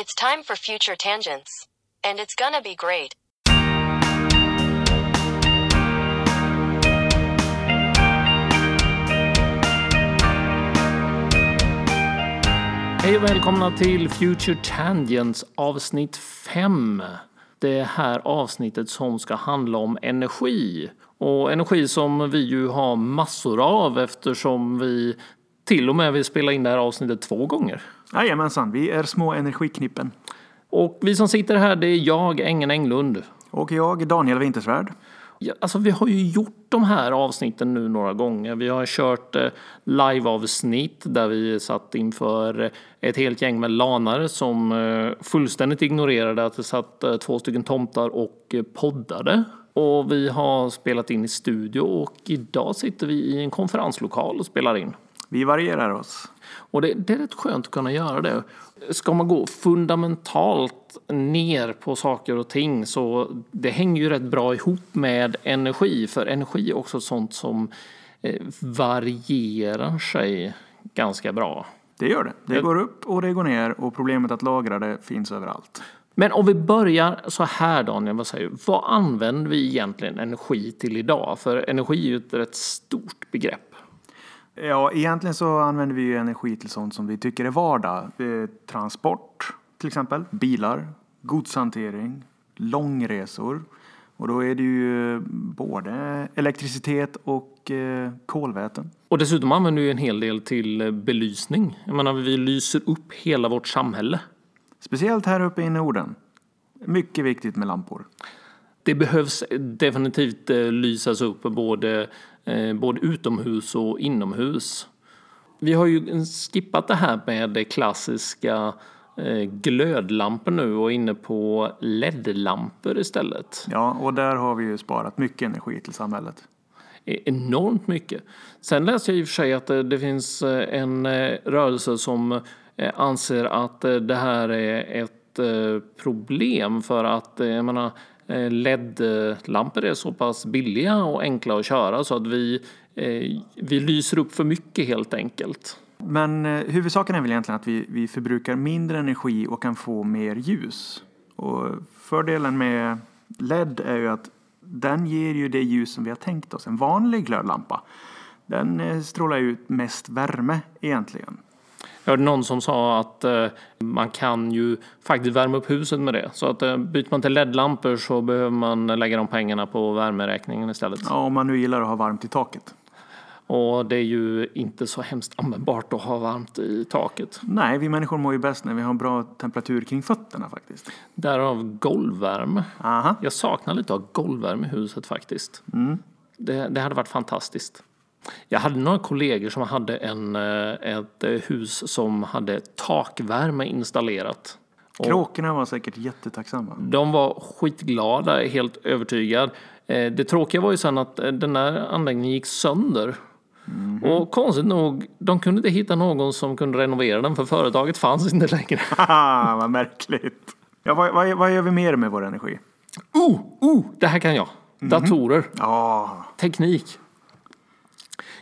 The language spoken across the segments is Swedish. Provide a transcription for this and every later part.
It's time for Future Tangents. And it's gonna be great. Hej och välkomna till Future Tangents avsnitt 5. Det här avsnittet som ska handla om energi. Och energi som vi ju har massor av eftersom vi till och med vill spela in det här avsnittet två gånger. Jajamensan, vi är små energiknippen. Och vi som sitter här det är jag, Engen Englund. Och jag, Daniel Wintersvärd. Ja, alltså vi har ju gjort de här avsnitten nu några gånger. Vi har kört eh, live-avsnitt där vi satt inför ett helt gäng med lanare som eh, fullständigt ignorerade att det satt eh, två stycken tomtar och eh, poddade. Och vi har spelat in i studio och idag sitter vi i en konferenslokal och spelar in. Vi varierar oss. Och det, det är rätt skönt att kunna göra det. Ska man gå fundamentalt ner på saker och ting så det hänger ju rätt bra ihop med energi. För energi är också sånt som eh, varierar sig ganska bra. Det gör det. Det går upp och det går ner och problemet att lagra det finns överallt. Men om vi börjar så här Daniel, vad säger du? Vad använder vi egentligen energi till idag? För energi är ju ett rätt stort begrepp. Ja, egentligen så använder vi ju energi till sånt som vi tycker är vardag. Eh, Transport, till exempel. Bilar, godshantering, långresor. Och då är det ju både elektricitet och eh, kolväten. Och dessutom använder vi en hel del till eh, belysning. Jag menar, vi lyser upp hela vårt samhälle. Speciellt här uppe i Norden. Mycket viktigt med lampor. Det behövs definitivt eh, lysas upp både, eh, både utomhus och inomhus. Vi har ju skippat det här med det klassiska eh, glödlampor nu och inne på LED-lampor istället. Ja, och där har vi ju sparat mycket energi till samhället. E- Enormt mycket. Sen läste jag i och för sig att det, det finns eh, en eh, rörelse som eh, anser att eh, det här är ett eh, problem för att eh, jag menar, eh, Eh, LED-lampor är så pass billiga och enkla att köra så att vi, eh, vi lyser upp för mycket helt enkelt. Men eh, huvudsaken är väl egentligen att vi, vi förbrukar mindre energi och kan få mer ljus. Och fördelen med LED är ju att den ger ju det ljus som vi har tänkt oss. En vanlig glödlampa, den eh, strålar ut mest värme egentligen. Jag hörde någon som sa att eh, man kan ju faktiskt värma upp huset med det. Så att eh, byter man till LED-lampor så behöver man lägga de pengarna på värmeräkningen istället. Ja, om man nu gillar att ha varmt i taket. Och det är ju inte så hemskt användbart att ha varmt i taket. Nej, vi människor mår ju bäst när vi har bra temperatur kring fötterna faktiskt. Därav golvvärme. Aha. Jag saknar lite av golvvärme i huset faktiskt. Det, det hade varit fantastiskt. Jag hade några kollegor som hade en, eh, ett eh, hus som hade takvärme installerat. Kråkorna var säkert jättetacksamma. de var skitglada, helt övertygad. Eh, Det tråkiga var ju sen att den här anläggningen gick sönder. Och konstigt nog, de kunde inte hitta någon som kunde renovera den för företaget fanns inte längre. Haha, vad märkligt. Ja, vad, vad, vad gör vi mer med vår energi? Oh, oh, det här kan jag. Datorer, Ja, teknik.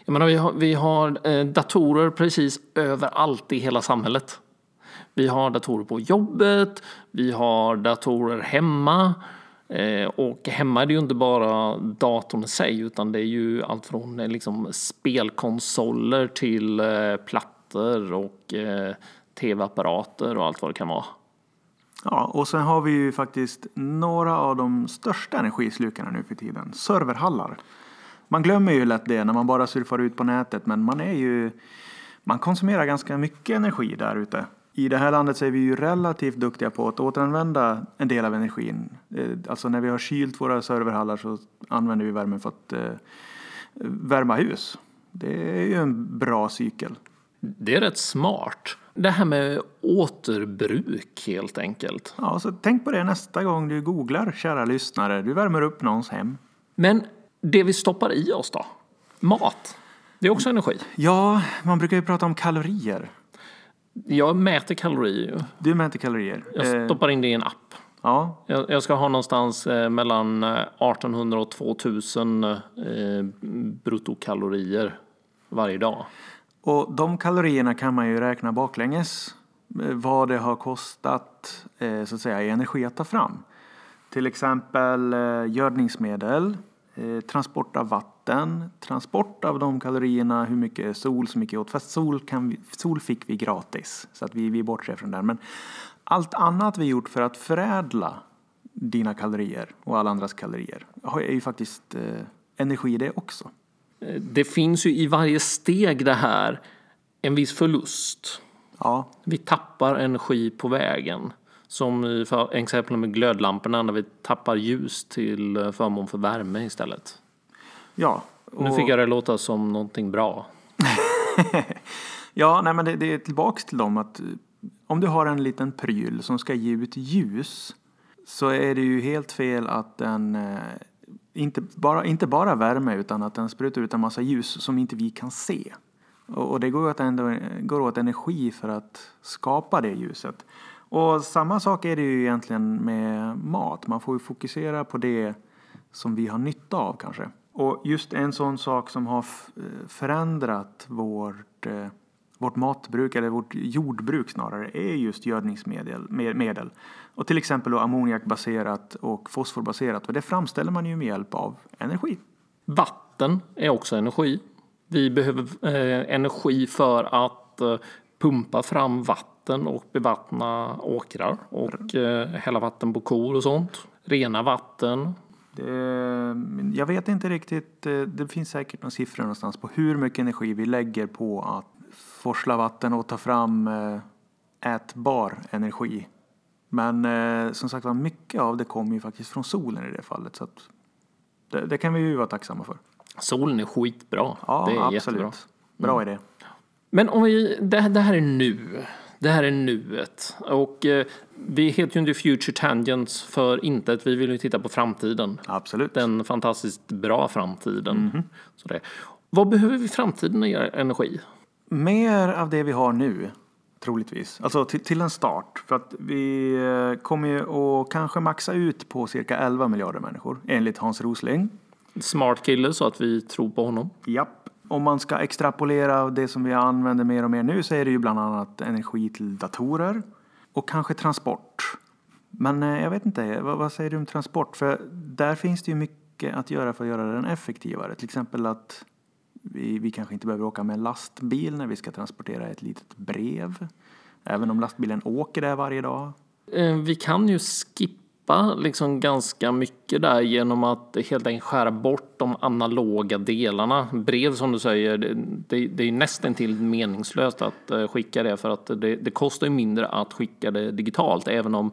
Jag menar, vi har, vi har eh, datorer precis överallt i hela samhället. Vi har datorer på jobbet, vi har datorer hemma. Eh, och hemma är det ju inte bara datorn i sig utan det är ju allt från eh, liksom, spelkonsoler till eh, plattor och eh, tv-apparater och allt vad det kan vara. Ja, och sen har vi ju faktiskt några av de största energislukarna nu för tiden. Serverhallar. Man glömmer ju lätt det när man bara surfar ut på nätet, men man är ju... Man konsumerar ganska mycket energi där ute. I det här landet så är vi ju relativt duktiga på att återanvända en del av energin. Eh, Alltså när vi har kylt våra serverhallar så använder vi värmen för att eh, värma hus. Det är ju en bra cykel. Det är rätt smart. Det här med återbruk helt enkelt. Ja, så tänk på det nästa gång du googlar, kära lyssnare. Du värmer upp någons hem. Men det vi stoppar i oss då? Mat. Det är också energi. Ja, man brukar ju prata om kalorier. Jag mäter kalorier. Du mäter kalorier. Jag Eh, stoppar in det i en app. ja, Jag ska ha någonstans eh, mellan eh, 1800 och 2000 eh, bruttokalorier varje dag. och de kalorierna kan man ju räkna baklänges. eh, vad det har kostat eh, så att säga, i energi att ta fram. Till exempel eh, gödningsmedel, eh, transport av vatten, transport av de kalorierna, hur mycket sol som gick åt. Fast sol, kan vi, sol fick vi gratis, så att vi, vi bortser från den. Men allt annat vi gjort för att förädla dina kalorier och alla andras kalorier är ju faktiskt eh, energi det också. Eh, Det finns ju i varje steg det här en viss förlust. Ja, Vi tappar energi på vägen. Som i för exempel med glödlamporna när vi tappar ljus till eh, förmån för värme istället. ja. Nu fick jag det låta som någonting bra. Ja, nej men det, det är tillbaks till dem att eh, om du har en liten pryl som ska ge ut ljus så är det ju helt fel att den eh, inte bara, inte bara värme utan att den sprutar ut en massa ljus som inte vi kan se. Och, och det går åt, ändå, går åt energi för att skapa det ljuset. Och samma sak är det ju egentligen med mat. Man får ju fokusera på det som vi har nytta av kanske. Och just en sån sak som har förändrat vårt, eh, vårt matbruk, eller vårt jordbruk snarare, är just gödningsmedel. Medel. Och till exempel då ammoniakbaserat och fosforbaserat. Och det framställer man ju med hjälp av energi. Vatten är också energi. Vi behöver eh, energi för att eh, pumpa fram vatten och bevattna åkrar och eh, hälla vatten på kor och sånt. Rena vatten. Det, jag vet inte riktigt, eh, det finns säkert några siffror någonstans på hur mycket energi vi lägger på att forsla vatten och ta fram eh, ätbar energi. Men eh, som sagt var, mycket av det kommer ju faktiskt från solen i det fallet. Så det, det kan vi ju vara tacksamma för. Solen är skitbra. Ja, det är absolut. jättebra. Bra idé. Men om vi, det, det här är nu. Det här är nuet. Och eh, vi heter ju inte Future Tangents för intet. Vi vill ju titta på framtiden. Absolut. Den fantastiskt bra framtiden. Så det. Vad behöver vi i framtiden gäller energi? Mer av det vi har nu, troligtvis. Alltså till, till en start. För att vi eh, kommer ju att kanske maxa ut på cirka 11 miljarder människor, enligt Hans Rosling. Smart kille så att vi tror på honom. Japp. Om man ska extrapolera det som vi använder mer och mer nu så är det ju bland annat energi till datorer och kanske transport. Men eh, jag vet inte, vad, vad säger du om transport? För där finns det ju mycket att göra för att göra den effektivare. Till exempel att vi, vi kanske inte behöver åka med lastbil när vi ska transportera ett litet brev. Även om lastbilen åker där varje dag. Eh, vi kan ju skippa liksom ganska mycket där genom att helt enkelt skära bort de analoga delarna. Brev som du säger, det, det, är nästan till meningslöst att eh, skicka det för att det, det kostar ju mindre att skicka det digitalt även om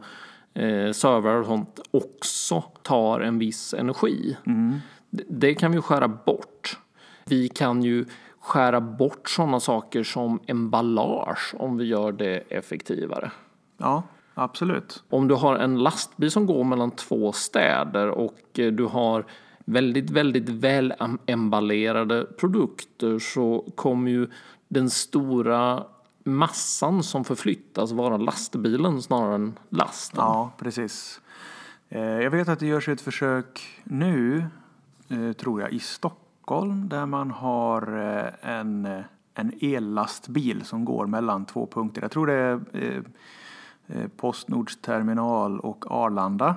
eh, servrar och sånt också tar en viss energi. Det, det kan vi skära bort. Vi kan ju skära bort sådana saker som emballage om vi gör det effektivare. Ja, absolut. Om du har en lastbil som går mellan två städer och eh, du har väldigt, väldigt väl em- emballerade produkter så kommer ju den stora massan som förflyttas vara lastbilen snarare än lasten. Ja, precis. Eh, Jag vet att det görs ett försök nu, eh, tror jag, i Stockholm där man har en, en ellastbil som går mellan två punkter. Jag tror det är Eh, Postnords terminal och Arlanda.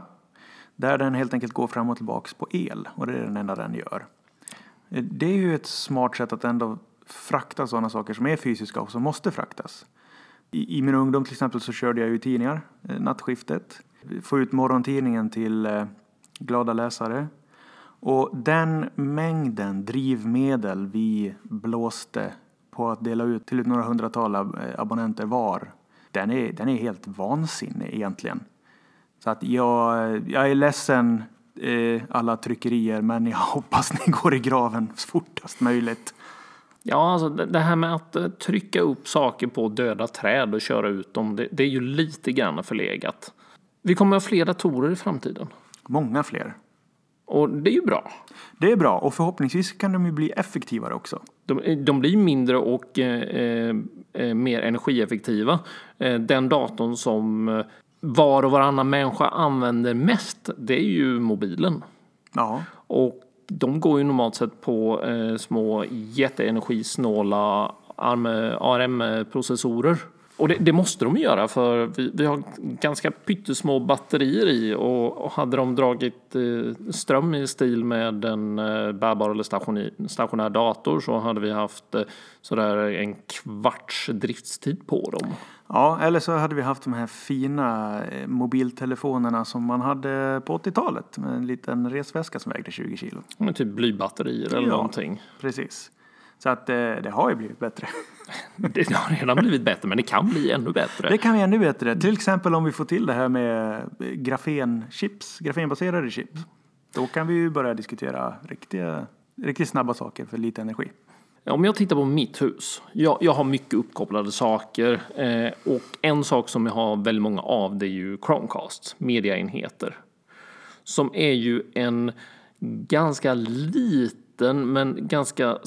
Där den helt enkelt går fram och tillbaks på el och det är den enda den gör. Eh, det är ju ett smart sätt att ändå frakta sådana saker som är fysiska och som måste fraktas. I, I min ungdom till exempel så körde jag ju tidningar, eh, nattskiftet. Få ut morgontidningen till glada läsare. Och den mängden drivmedel vi blåste på att dela ut till några hundratal abonnenter var, den är, den är helt vansinnig egentligen. Så att jag, jag är ledsen eh, alla tryckerier men jag hoppas ni går i graven så fortast möjligt. Ja, alltså det det här med att eh, trycka upp saker på döda träd och köra ut dem, det, det är ju lite grann förlegat. Vi kommer att ha fler datorer i framtiden. Många fler. Och det är ju bra. Det är bra och förhoppningsvis kan de ju bli effektivare också. De, de blir mindre och eh, eh, mer energieffektiva. Eh, den datorn som eh, var och varannan människa använder mest, det är ju mobilen. Ja, Och de går ju normalt sett på eh, små jätteenergisnåla ARM-processorer. Och det, det måste de göra för vi, vi har ganska pyttesmå batterier i och, och hade de dragit eh, ström i stil med en eh, bärbar eller stationär, stationär dator så hade vi haft eh, sådär en kvarts driftstid på dem. Ja, eller så hade vi haft de här fina eh, mobiltelefonerna som man hade på 80-talet med en liten resväska som vägde 20 kilo. Med typ blybatterier eller Ja. någonting. Precis. Så att eh, det har ju blivit bättre. Det har redan blivit bättre men det kan bli ännu bättre. Det kan bli ännu bättre. Till exempel om vi får till det här med grafenchips, grafenbaserade chips. Då kan vi ju börja diskutera riktiga, riktigt snabba saker för lite energi. Om jag tittar på mitt hus. Jag, jag har mycket uppkopplade saker eh, och en sak som jag har väldigt många av det är ju Chromecast, mediaenheter. Som är ju en ganska liten men ganska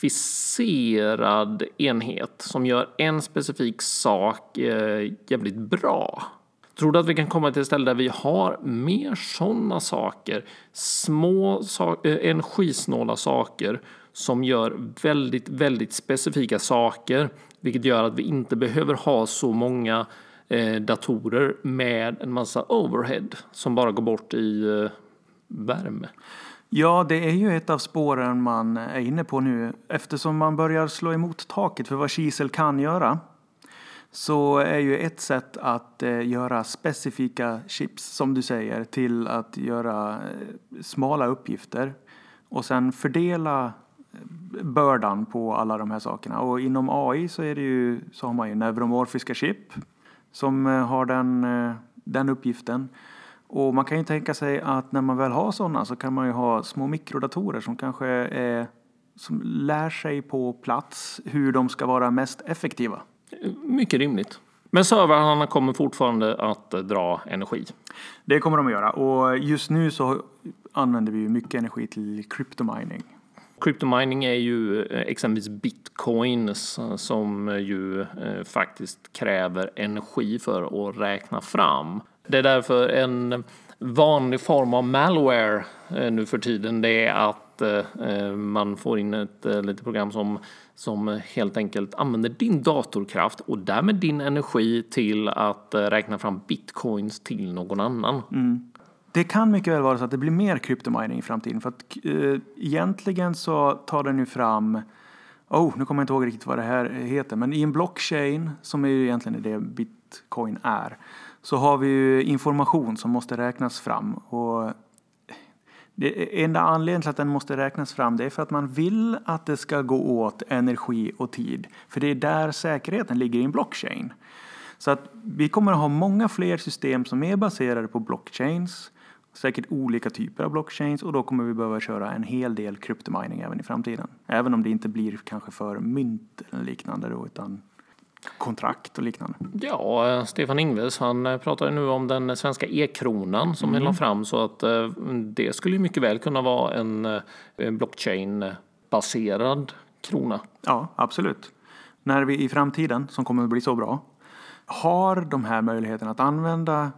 specificerad enhet som gör en specifik sak eh, jävligt bra. Tror du att vi kan komma till ett ställe där vi har mer sådana saker? Små eh, energisnåla saker som gör väldigt, väldigt specifika saker. Vilket gör att vi inte behöver ha så många eh, datorer med en massa overhead som bara går bort i eh, värme. Ja, det är ju ett av spåren man är inne på nu. Eftersom man börjar slå emot taket för vad kisel kan göra så är ju ett sätt att eh, göra specifika chips, som du säger, till att göra eh, smala uppgifter och sen fördela eh, bördan på alla de här sakerna. Och inom AI så, är det ju, så har man ju neuromorfiska chip som har den, den uppgiften. Och man kan ju tänka sig att när man väl har sådana så kan man ju ha små mikrodatorer som kanske är, som lär sig på plats hur de ska vara mest effektiva. Mycket rimligt. Men servrarna kommer fortfarande att dra energi. Det kommer de att göra och just nu så använder vi mycket energi till cryptomining. Cryptomining är ju eh, exempelvis bitcoins som ju eh, faktiskt kräver energi för att räkna fram. Det är därför en vanlig form av malware eh, nu för tiden det är att eh, eh, man får in ett litet program som, som helt enkelt använder din datorkraft och därmed din energi till att räkna fram bitcoins till någon annan. Mm. Det kan mycket väl vara så att det blir mer kryptomining i framtiden för att eh, egentligen så tar den ju fram Oh, nu kommer jag inte ihåg riktigt vad det här heter, men i en blockchain, som är ju egentligen det bitcoin är, så har vi ju information som måste räknas fram. Och det enda anledningen till att den måste räknas fram det är för att man vill att det ska gå åt energi och tid. För det är där säkerheten ligger i en blockchain. Så att vi kommer att ha många fler system som är baserade på blockchains. Säkert olika typer av blockchains och då kommer vi behöva köra en hel del kryptomining även i framtiden. Även om det inte blir kanske för mynt eller liknande då utan kontrakt och liknande. Ja, Stefan Ingves han eh, pratar ju nu om den svenska e-kronan som mm. la fram så att eh, det skulle mycket väl kunna vara en, eh, en blockchain-baserad krona. Ja, absolut. När vi i framtiden, som kommer att bli så bra, har de här möjligheterna att använda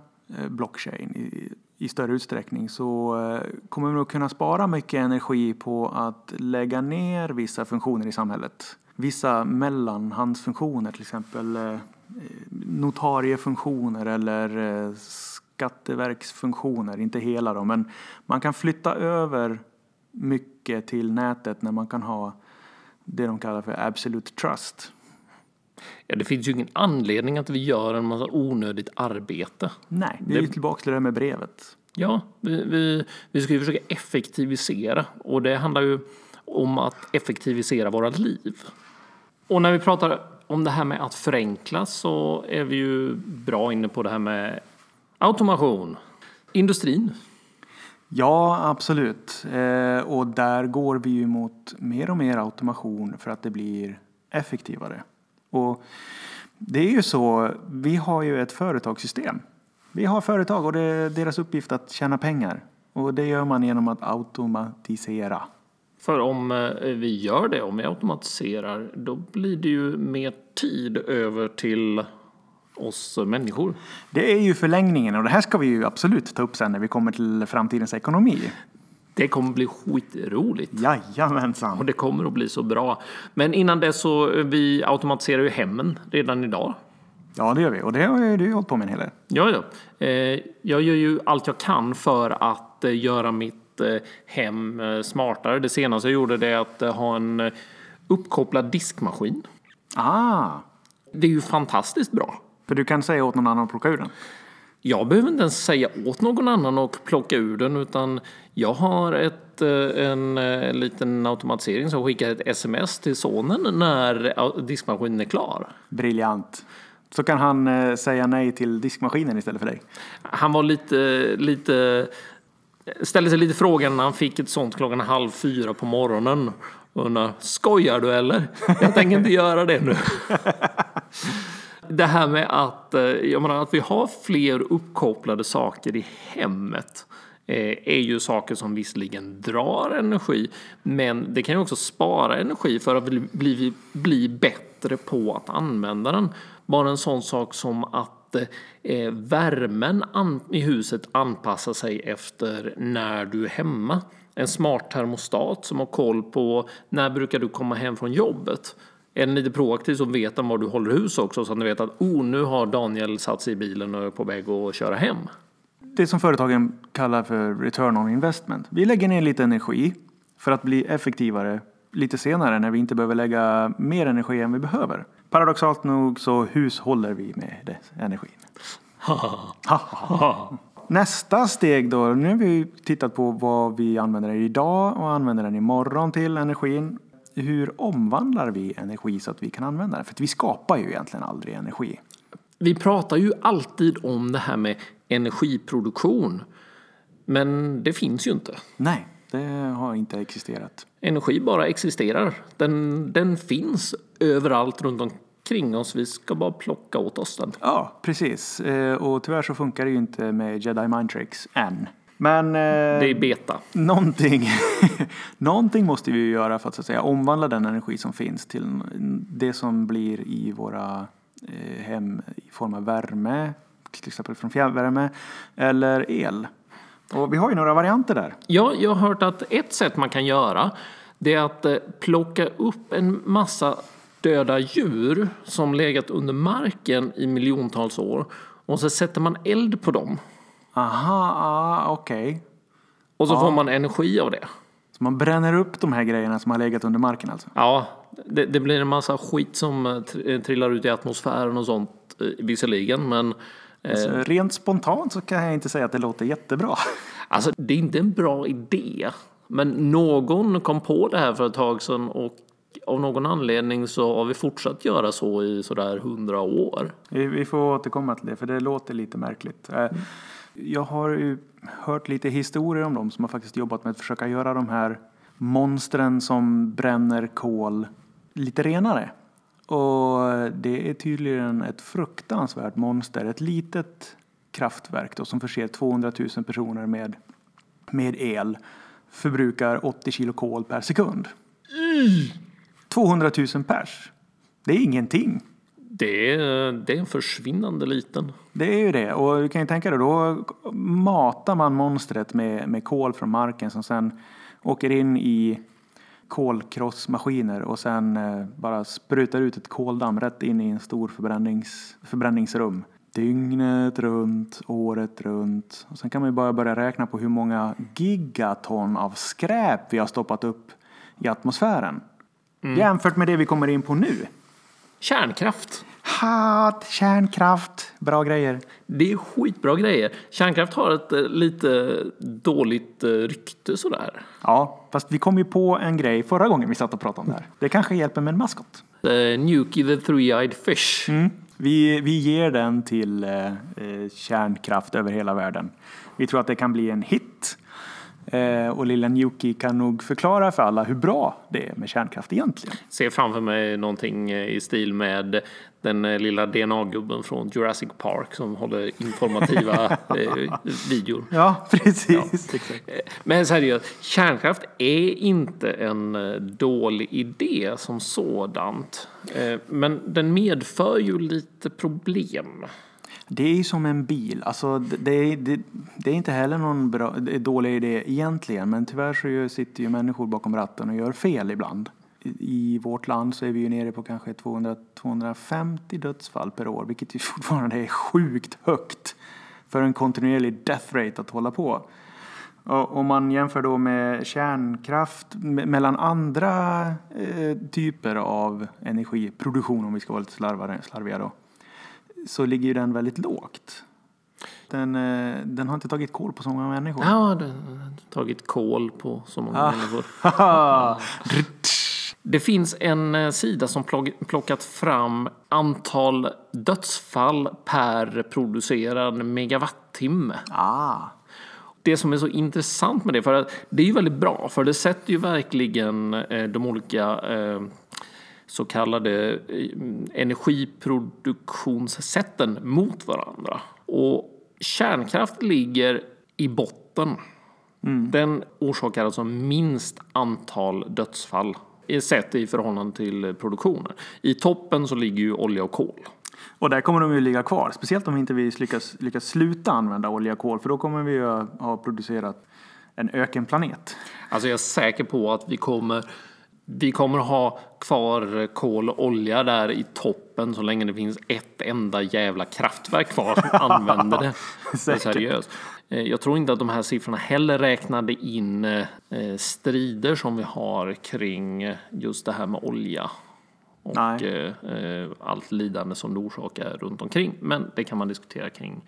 blockchain i, i större utsträckning så kommer vi nog kunna spara mycket energi på att lägga ner vissa funktioner i samhället. Vissa mellanhandsfunktioner, till exempel eh, notariefunktioner eller eh, skatteverksfunktioner, inte hela då, men man kan flytta över mycket till nätet när man kan ha det de kallar för absolute trust. Ja, det finns ju ingen anledning att vi gör en massa onödigt arbete. Nej, vi är ju tillbaka till det här med brevet. Ja, vi, vi, vi ska ju försöka effektivisera och det handlar ju om att effektivisera våra liv. Och när vi pratar om det här med att förenkla så är vi ju bra inne på det här med automation. Industrin. Ja, absolut. Eh, och där går vi ju mot mer och mer automation för att det blir effektivare. Och det är ju så, vi har ju ett företagssystem. Vi har företag och det är deras uppgift att tjäna pengar. Och det gör man genom att automatisera. För om eh, vi gör det, om vi automatiserar, då blir det ju mer tid över till oss människor. Det är ju förlängningen och det här ska vi ju absolut ta upp sen när vi kommer till framtidens ekonomi. Det kommer bli skitroligt. Jajamensan. Och det kommer att bli så bra. Men innan dess så eh, vi automatiserar ju hemmen redan idag. Ja, det gör vi. Och det har du hållit på med en hel del. Ja, ja. Eh, jag gör ju allt jag kan för att göra mitt eh, hem eh, smartare. Det senaste jag gjorde det är att eh, ha en uppkopplad diskmaskin. Ah, Det är ju fantastiskt bra. för du kan säga åt någon annan att plocka ur den. Jag behöver inte ens säga åt någon annan att plocka ur den utan jag har ett, en, eh, liten automatisering som skickar ett sms till sonen när diskmaskinen är klar. Briljant. Så kan han säga nej till diskmaskinen istället för dig. Han var lite, lite ställde sig lite frågan när han fick ett sånt klockan halv fyra på morgonen. Undrar, skojar du eller? Jag tänker inte göra det nu. Det här med att, eh, jag menar, att vi har fler uppkopplade saker i hemmet eh, är ju saker som visserligen drar energi men det kan ju också spara energi för att bli, bli, bli bättre på att använda den. Bara en sån sak som att eh, värmen an, i huset anpassar sig efter när du är hemma. En smart termostat som har koll på när brukar du komma hem från jobbet. Är den lite proaktiv så vet den var du håller hus också så att den vet att oh, nu har Daniel satt sig i bilen och är på väg att köra hem. Det som företagen kallar för return on investment. Vi lägger ner lite energi för att bli effektivare lite senare när vi inte behöver lägga mer energi än vi behöver. Paradoxalt nog så hushåller vi med energin. Nästa steg då, nu har vi tittat på vad vi använder idag och använder den imorgon till energin. Hur omvandlar vi energi så att vi kan använda den? För vi skapar ju egentligen aldrig energi. Vi pratar ju alltid om det här med energiproduktion. Men det finns ju inte. Nej, det har inte existerat. Energi bara existerar. Den, den finns överallt runt omkring oss. Vi ska bara plocka åt oss den. Ja, precis. Eh, Och tyvärr så funkar det ju inte med Jedi Mind Tricks än. Men eh, Det är beta. någonting, någonting måste vi ju göra för att, så att säga, omvandla den energi som finns till det som blir i våra eh, hem i form av värme, till exempel från fjärrvärme eller el. Och vi har ju några varianter där. Ja, jag har hört att ett sätt man kan göra det är att plocka upp en massa döda djur som legat under marken i miljontals år och så sätter man eld på dem Aha, ah, okej. och så får man energi av det. Så man bränner upp de här grejerna som har legat under marken alltså? Ja, det, det blir en massa skit som eh, eh, trillar ut i atmosfären och sånt eh, visserligen men Så rent spontant så kan jag inte säga att det låter jättebra. Alltså, det är inte en bra idé. Men någon kom på det här för ett tag sedan och av någon anledning så har vi fortsatt göra så i sådär hundra år. Vi, får återkomma till det, för det låter lite märkligt. Eh, Jag har ju hört lite historier om dem som har faktiskt jobbat med att försöka göra de här monstren som bränner kol lite renare. Och det är tydligen ett fruktansvärt monster, ett litet kraftverk då, som förser 200 000 personer med, med el. Förbrukar 80 kilo kol per sekund. 200 000 pers. Det är ingenting. Det är, det är en försvinnande liten. Det är ju det. Och du kan ju tänka dig, då matar man monstret med, med kol från marken som sen åker in i kolkrossmaskiner och sen eh, bara sprutar ut ett koldamm rätt in i en stor förbrännings, förbränningsrum. Dygnet runt, året runt. Och sen kan man ju bara börja räkna på hur många gigaton av skräp vi har stoppat upp i atmosfären. Jämfört med det vi kommer in på nu. Kärnkraft. Hat, kärnkraft, bra grejer. Det är skitbra grejer. Kärnkraft har ett eh, lite dåligt eh, rykte sådär. Ja, fast vi kom ju på en grej förra gången vi satt och pratade om det här. Det kanske hjälper med en maskot. Uh, Nuki the three-eyed fish. Vi, vi ger den till eh, kärnkraft över hela världen. Vi tror att det kan bli en hit. Eh, och lilla Nuki kan nog förklara för alla hur bra det är med kärnkraft egentligen. Ser framför mig någonting eh, i stil med den eh, lilla DNA-gubben från Jurassic Park som håller informativa eh, videor. Ja, precis. Exakt. Eh, Men seriöst, kärnkraft är inte en dålig idé som sådant. Eh, Men den medför ju lite problem. Det är ju som en bil. Alltså, det, det, är- det, det är inte heller någon bra, det är dålig idé egentligen. Men tyvärr så sitter ju människor bakom ratten och gör fel ibland. I, vårt land så är vi ju nere på kanske 200-250 dödsfall per år. Vilket ju fortfarande är sjukt högt för en kontinuerlig death rate att hålla på. Och om man jämför då med kärnkraft mellan andra eh, typer av energiproduktion, om vi ska vara lite slarvare, slarviga då, så ligger ju den väldigt lågt. Den, eh, den har inte tagit koll på så många människor. Ja, det har tagit kol på så många människor. Det finns en eh, sida som plock- plockat fram antal dödsfall per producerad megawattimme. ah, Det som är så intressant med det, för det är ju väldigt bra, för det sätter ju verkligen eh, de olika så kallade eh, energiproduktionssätten mot varandra. Och kärnkraft ligger i botten. Den orsakar alltså minst antal dödsfall sett i förhållande till produktionen. I toppen så ligger ju olja och kol. och där kommer de ju ligga kvar. Speciellt om inte vi lyckas, lyckas sluta använda olja och kol. För då kommer vi ju ha producerat en ökenplanet. Alltså jag är säker på att vi kommer, vi kommer ha kvar kol och olja där i toppen så länge det finns ett enda jävla kraftverk kvar som använder det. det seriöst. Eh, Jag tror inte att de här siffrorna heller räknade in eh, strider som vi har kring eh, just det här med olja. Och Nej. eh, eh, allt lidande som det orsakar runt omkring. Men det kan man diskutera kring eh,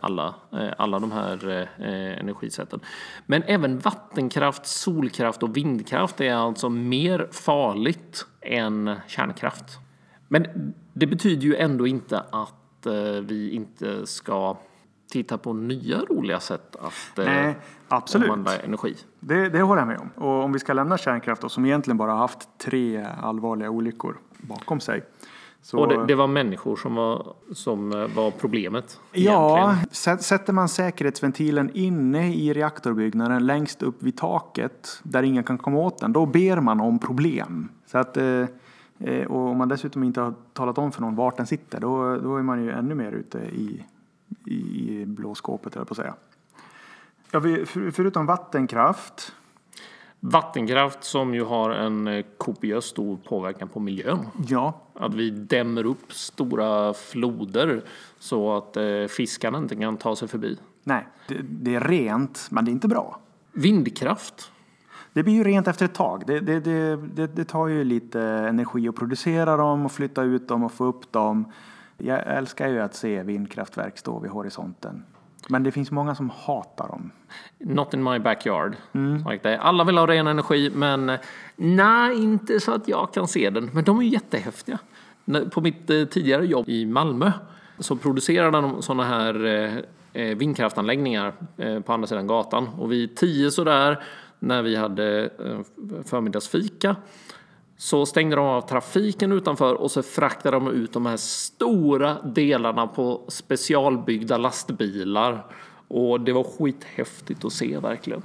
alla, eh, alla de här eh, energisätten. Men även vattenkraft, solkraft och vindkraft är alltså mer farligt än kärnkraft. Men det betyder ju ändå inte att eh, vi inte ska titta på nya roliga sätt att eh, Nej, absolut. använda energi. Det, det håller jag med om. Och om vi ska lämna kärnkraft då, som egentligen bara haft tre allvarliga olyckor bakom sig. Så, Och det, det var människor som var, som eh, var problemet. ja, egentligen. sä- sätter man säkerhetsventilen inne i reaktorbyggnaden längst upp vid taket där ingen kan komma åt den, då ber man om problem. Så att, eh, eh, och om man dessutom inte har talat om för någon vart den sitter, då, då är man ju ännu mer ute i, i blå skåpet, höll jag på att säga. Ja, vi, för, förutom vattenkraft Vattenkraft som ju har en eh, kopiös stor påverkan på miljön. Ja, Att vi dämmer upp stora floder så att eh, fiskarna inte kan ta sig förbi. nej, det, det är rent, men det är inte bra. Vindkraft. Det blir ju rent efter ett tag. Det, det, det, det, det tar ju lite energi att producera dem och flytta ut dem och få upp dem. Jag älskar ju att se vindkraftverk stå vid horisonten. Men det finns många som hatar dem. Not in my backyard. Like det. Alla vill ha ren energi men nej, inte så att jag kan se den. Men de är jättehäftiga. På mitt eh, tidigare jobb i Malmö så producerade de sådana här eh, eh, vindkraftanläggningar på andra sidan gatan. Och vid tio sådär när vi hade förmiddagsfika så stängde de av trafiken utanför och så fraktade de ut de här stora delarna på specialbyggda lastbilar. Och det var skithäftigt att se verkligen.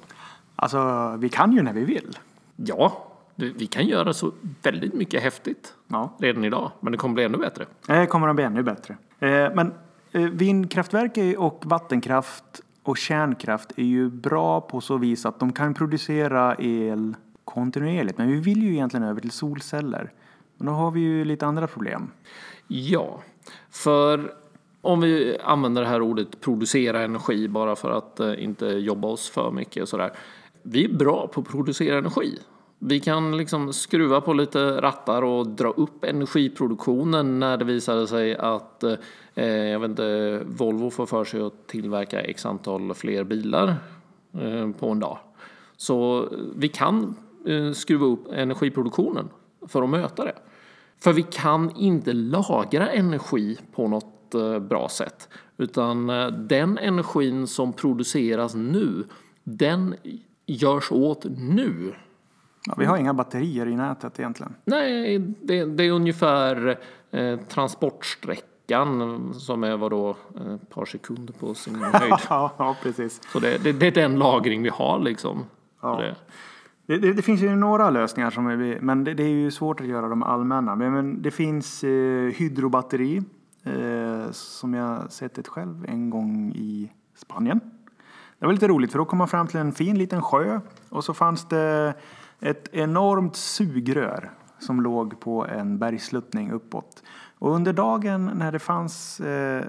Alltså, vi kan ju när vi vill. Ja, vi kan göra så väldigt mycket häftigt Ja. redan idag, men det kommer bli ännu bättre. Det kommer att bli ännu bättre. Eh, Men eh, vindkraftverk och vattenkraft och kärnkraft är ju bra på så vis att de kan producera el kontinuerligt. Men vi vill ju egentligen över till solceller. Men då har vi ju lite andra problem. Ja, för om vi använder det här ordet producera energi bara för att eh, inte jobba oss för mycket och sådär. Vi är bra på att producera energi. Vi kan liksom skruva på lite rattar och dra upp energiproduktionen när det visade sig att eh, jag vet inte, Volvo får för sig att tillverka x antal fler bilar eh, på en dag. Så vi kan skruva upp energiproduktionen för att möta det. För vi kan inte lagra energi på något eh, bra sätt. Utan eh, den energin som produceras nu, den görs åt nu. Ja, vi har inga batterier i nätet egentligen. Nej, det, det är ungefär eh, transportsträckan som är vadå, eh, ett par sekunder på sin höjd. Ja, ja precis. Så det, det, det är den lagring vi har liksom. Ja. Det. Det, det, finns ju några lösningar, som är, men det, det är ju svårt att göra dem allmänna. Men, men det finns eh, hydrobatteri eh, som jag sett ett själv en gång i Spanien. Det var lite roligt för då kom man fram till en fin liten sjö och så fanns det ett enormt sugrör som låg på en bergsluttning uppåt. Och under dagen när det fanns eh,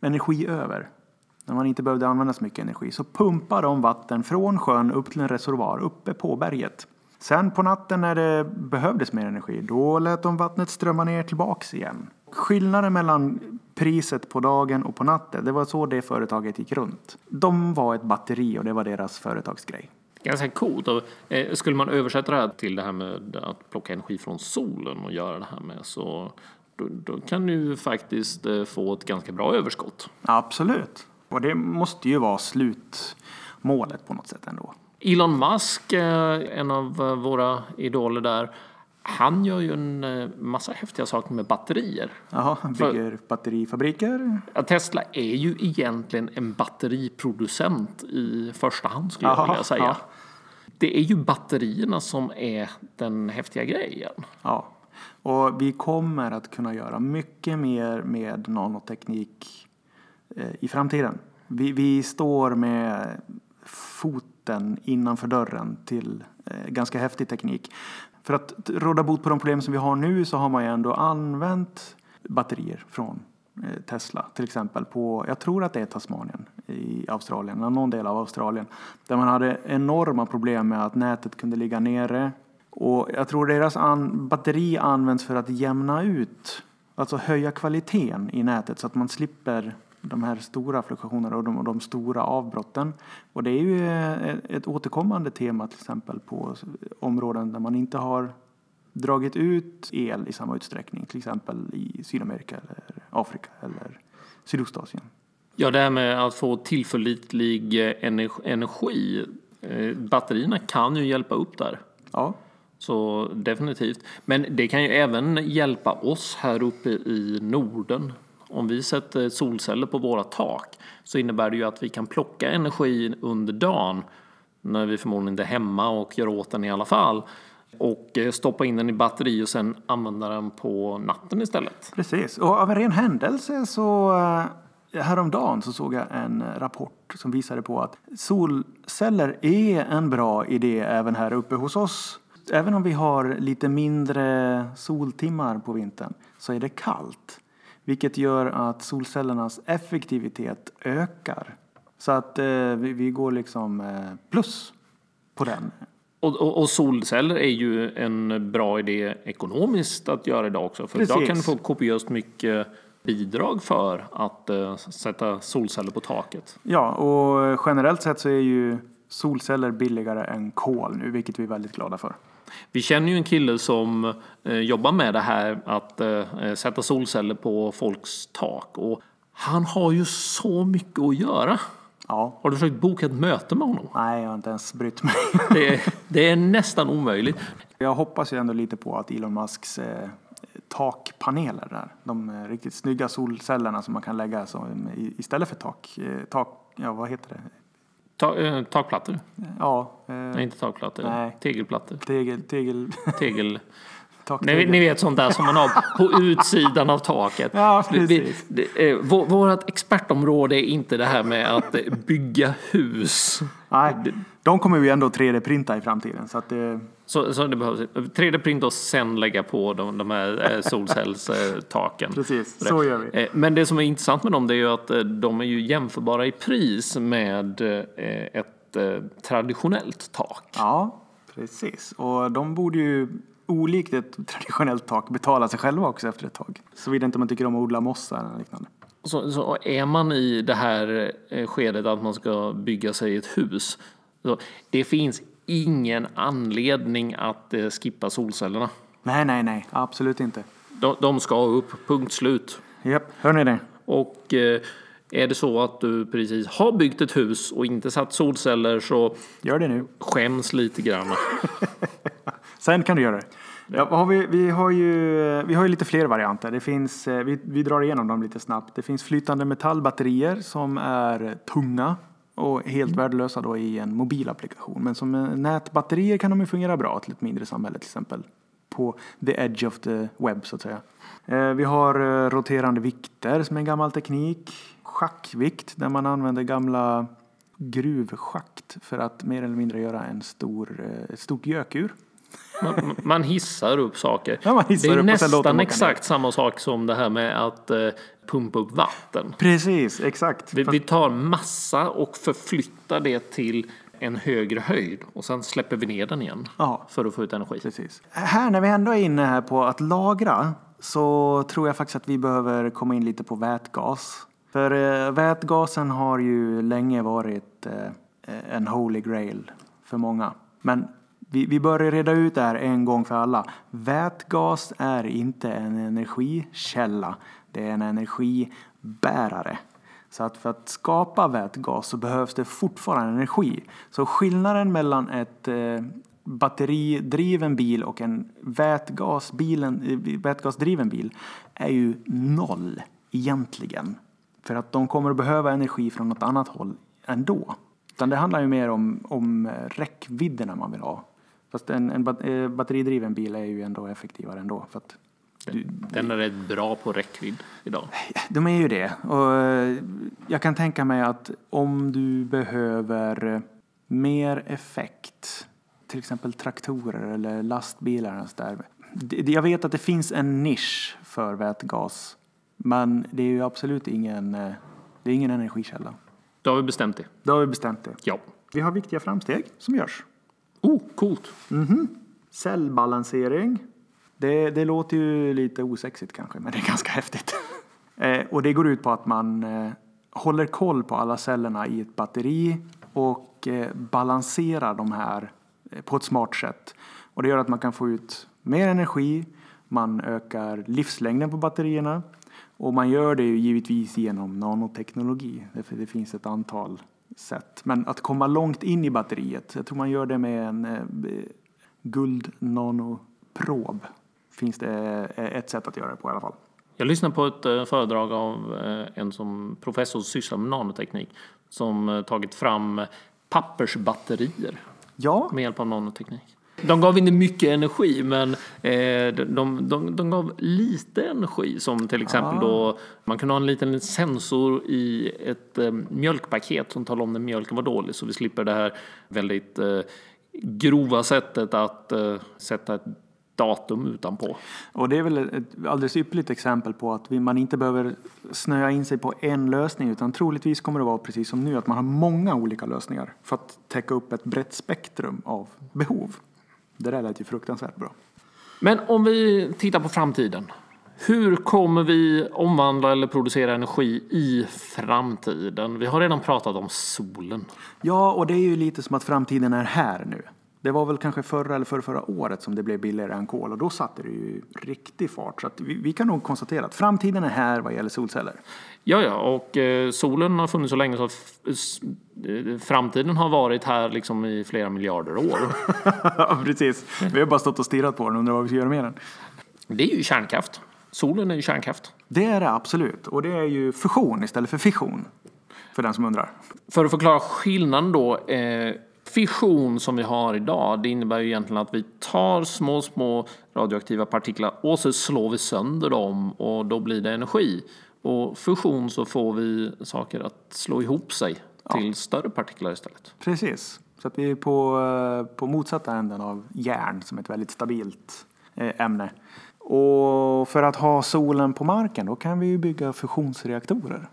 energi över, när man inte behövde använda så mycket energi, så pumpade de vatten från sjön upp till en reservoar uppe på berget. Sen på natten när det behövdes mer energi, då lät de vattnet strömma ner tillbaks igen. Skillnaden mellan priset på dagen och på natten, det var så det företaget gick runt. De var ett batteri och det var deras företagsgrej. Ganska coolt. Eh, skulle man översätta det här till det här med att plocka energi från solen och göra det här med så då, då kan du faktiskt eh, få ett ganska bra överskott. Absolut. Och det måste ju vara slutmålet på något sätt ändå. Elon Musk, eh, en av eh, våra idoler där, han gör ju en eh, massa häftiga saker med batterier. Jaha, han bygger batterifabriker. Ja, Tesla är ju egentligen en batteriproducent i första hand skulle jag Jaha, vilja säga. ja. Det är ju batterierna som är den häftiga grejen. Ja. Och vi kommer att kunna göra mycket mer med nanoteknik Eh, i framtiden. Vi, vi står med foten innanför dörren till eh, ganska häftig teknik. För att råda bot på de problem som vi har nu så har man ju ändå använt batterier från eh, Tesla till exempel på, jag tror att det är Tasmanien i Australien, eller någon del av Australien, där man hade enorma problem med att nätet kunde ligga nere. Och jag tror deras an, batteri används för att jämna ut, alltså höja kvaliteten i nätet så att man slipper de här stora fluktuationerna och de, och de stora avbrotten. Och det är ju eh, ett återkommande tema till exempel på områden där man inte har dragit ut el i samma utsträckning, till exempel i Sydamerika eller Afrika eller Sydostasien. Ja, det här med att få tillförlitlig eh, energi. energi eh, batterierna kan ju hjälpa upp där. Ja, Så definitivt. Men det kan ju även hjälpa oss här uppe i Norden. Om vi sätter solceller på våra tak så innebär det ju att vi kan plocka energi under dagen när vi förmodligen inte är hemma och gör åt den i alla fall och eh, stoppa in den i batteri och sen använda den på natten istället. precis. Och av en ren händelse så eh, häromdagen så såg jag en rapport som visade på att solceller är en bra idé även här uppe hos oss. Även om vi har lite mindre soltimmar på vintern så är det kallt. Vilket gör att solcellernas effektivitet ökar. Så att eh, vi, vi går liksom eh, plus på den. Och, och, och solceller är ju en bra idé ekonomiskt att göra idag också. För idag Precis. kan du få kopiöst mycket bidrag för att eh, sätta solceller på taket. Ja, och generellt sett så är ju solceller billigare än kol nu, vilket vi är väldigt glada för. Vi känner ju en kille som eh, jobbar med det här att eh, sätta solceller på folks tak. Och han har ju så mycket att göra. Ja, Har du försökt boka ett möte med honom? nej, jag har inte ens brytt mig. Det är, det är nästan omöjligt. Jag hoppas ju ändå lite på att Elon Musks eh, takpaneler där, de eh, riktigt snygga solcellerna som man kan lägga som, i, istället för tak, eh, tak, ja vad heter det? Ta, eh, takplattor? Ja, eh, Nej, inte takplattor. Nej. Tegelplattor. tegel, tegel, Tegel. Ni, ni vet sånt där som man har på utsidan av taket. Ja, Vi- vi- eh, vå- Vårt expertområde är inte det här med att eh, bygga hus. Nej, de kommer vi ändå 3D-printa i framtiden så att det, Så, så det behövs 3D-print och sen lägga på de, de här eh, solcellstaken. Precis, så gör vi. Eh, Men det som är intressant med dem det är ju att eh, de är ju jämförbara i pris med ett traditionellt tak. Ja, precis. Och de borde ju olikt ett traditionellt tak betala sig själva också efter ett tag. Såvida inte man tycker om att odla mossa eller liknande. Så, så är man i det här skedet att man ska bygga sig ett hus. Det finns ingen anledning att eh, skippa solcellerna. Nej, nej, nej, absolut inte. De, de ska upp, punkt slut. Japp, hör ni det? Och eh, är det så att du precis har byggt ett hus och inte satt solceller så Gör det nu. skäms lite grann. Sen kan du göra det. Ja, har vi, vi, har ju, vi har ju lite fler varianter. Det finns, eh, vi, vi drar igenom dem lite snabbt. Det finns flytande metallbatterier som är tunga och helt värdelösa då i en mobilapplikation. Men som eh, nätbatterier kan de ju fungera bra till ett mindre samhälle till exempel. på the edge of the web så att säga. Eh, Vi har eh, roterande vikter som är en gammal teknik. Schackvikt där man använder gamla gruvschakt för att mer eller mindre göra en stor, ett stort gökur. Man, man hissar upp saker. Ja, hissar det är upp nästan exakt samma sak som det här med att pumpa upp vatten. Precis, exakt. Vi, vi tar massa och förflyttar det till en högre höjd och sen släpper vi ner den igen Ja. för att få ut energi. Precis. Här när vi ändå är inne här på att lagra så tror jag faktiskt att vi behöver komma in lite på vätgas. För eh, vätgasen har ju länge varit eh, en holy grail för många. Men vi, vi bör reda ut det här en gång för alla. Vätgas är inte en energikälla. Det är en energibärare. Så att för att skapa vätgas så behövs det fortfarande energi. Så skillnaden mellan ett eh, batteridriven bil och en vätgasbilen, eh, vätgasdriven bil är ju noll egentligen. För att de kommer att behöva energi från något annat håll ändå. Utan det handlar ju mer om, om eh, räckvidderna man vill ha. Fast en, en eh, batteridriven bil är ju ändå effektivare ändå. För att den är rätt bra på räckvidd idag. de är ju det. Och eh, jag kan tänka mig att om du behöver eh, mer effekt, till exempel traktorer eller lastbilar och så där. Jag vet att det finns en nisch för vätgas, men det är ju absolut ingen, eh, det är ingen energikälla. Då har vi bestämt det. Då har vi bestämt det. Ja. Vi har viktiga framsteg som görs. Oh, coolt. Cellbalansering. Det, det låter ju lite osexigt kanske, men det är ganska häftigt. eh, och det går ut på att man eh, håller koll på alla cellerna i ett batteri och eh, balanserar de här eh, på ett smart sätt. Och det gör att man kan få ut mer energi, man ökar livslängden på batterierna och man gör det ju givetvis genom nanoteknologi. Därför det finns ett antal sätt. Men att komma långt in i batteriet, jag tror man gör det med en eh, guld nanoprob. Finns det eh, ett sätt att göra det på i alla fall. Jag lyssnade på ett eh, föredrag av eh, en som professor som sysslar med nanoteknik som tagit fram pappersbatterier Ja, med hjälp av nanoteknik. De gav inte mycket energi, men de, de, de gav lite energi. Som till exempel då, man kunde ha en liten sensor i ett mjölkpaket som talar om när mjölken var dålig. Så vi slipper det här väldigt grova sättet att sätta ett datum utanpå. och det är väl ett alldeles ypperligt exempel på att man inte behöver snöa in sig på en lösning utan troligtvis kommer det vara precis som nu att man har många olika lösningar för att täcka upp ett brett spektrum av behov. Det där lät ju fruktansvärt bra. Men om vi tittar på framtiden. Hur kommer vi omvandla eller producera energi i framtiden? Vi har redan pratat om solen. Ja, och det är ju lite som att framtiden är här nu. Det var väl kanske förra eller förra, förra året som det blev billigare än kol och då satte det ju riktig fart. Så att vi, vi kan nog konstatera att framtiden är här vad gäller solceller. Ja, ja, och eh, solen har funnits så länge så eh, framtiden har varit här liksom i flera miljarder år. Ja, precis. Vi har bara stått och stirrat på den och undrat vad vi ska göra med den. Det är ju kärnkraft. Solen är ju kärnkraft. Det är det absolut. Och det är ju fusion istället för fission. För den som undrar. För att förklara skillnaden då. Eh, fission som vi har idag, det innebär ju egentligen att vi tar små, små radioaktiva partiklar och så slår vi sönder dem och då blir det energi. Och fusion så får vi saker att slå ihop sig till större partiklar istället. Precis. Så att vi är på, eh, på motsatta änden av järn som är ett väldigt stabilt eh, ämne. Och för att ha solen på marken då kan vi ju bygga fusionsreaktorer.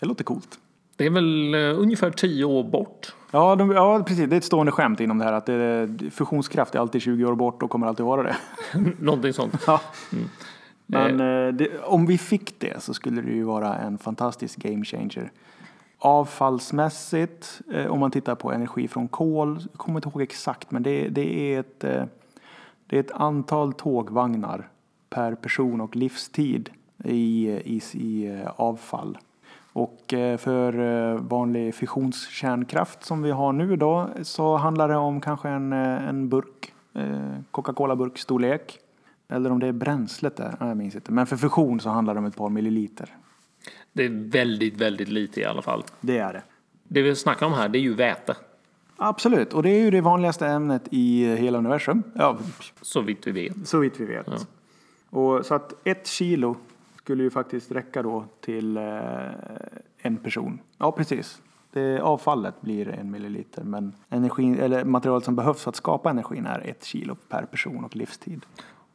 Det låter coolt. Det är väl eh, ungefär tio år bort. Ja, de, ja, precis. Det är ett stående skämt inom det här att det, fusionskraft är alltid 20 år bort och kommer alltid vara det. Någonting sånt. Ja. Men eh, det, om vi fick det så skulle det ju vara en fantastisk game changer. Avfallsmässigt, eh, om man tittar på energi från kol, jag kommer inte ihåg exakt, men det, det, är ett, eh, det är ett antal tågvagnar per person och livstid i, i, i eh, avfall. Och eh, för eh, vanlig fissionskärnkraft som vi har nu då så handlar det om kanske en, eh, en burk, Coca-Cola-burk storlek. Eller om det är bränslet där, jag minns inte. Men för fusion så handlar det om ett par milliliter. Det är väldigt, väldigt lite i alla fall. Det är det. Det vi snackar om här, det är ju väte. Absolut, och det är ju det vanligaste ämnet i hela universum. Ja, Så vitt vi vet. så vitt vi vet. Och, så att ett kilo skulle ju faktiskt räcka då till en person. Ja, precis. Det, avfallet blir en milliliter, men energi, eller materialet som behövs för att skapa energin är ett kilo per person och livstid.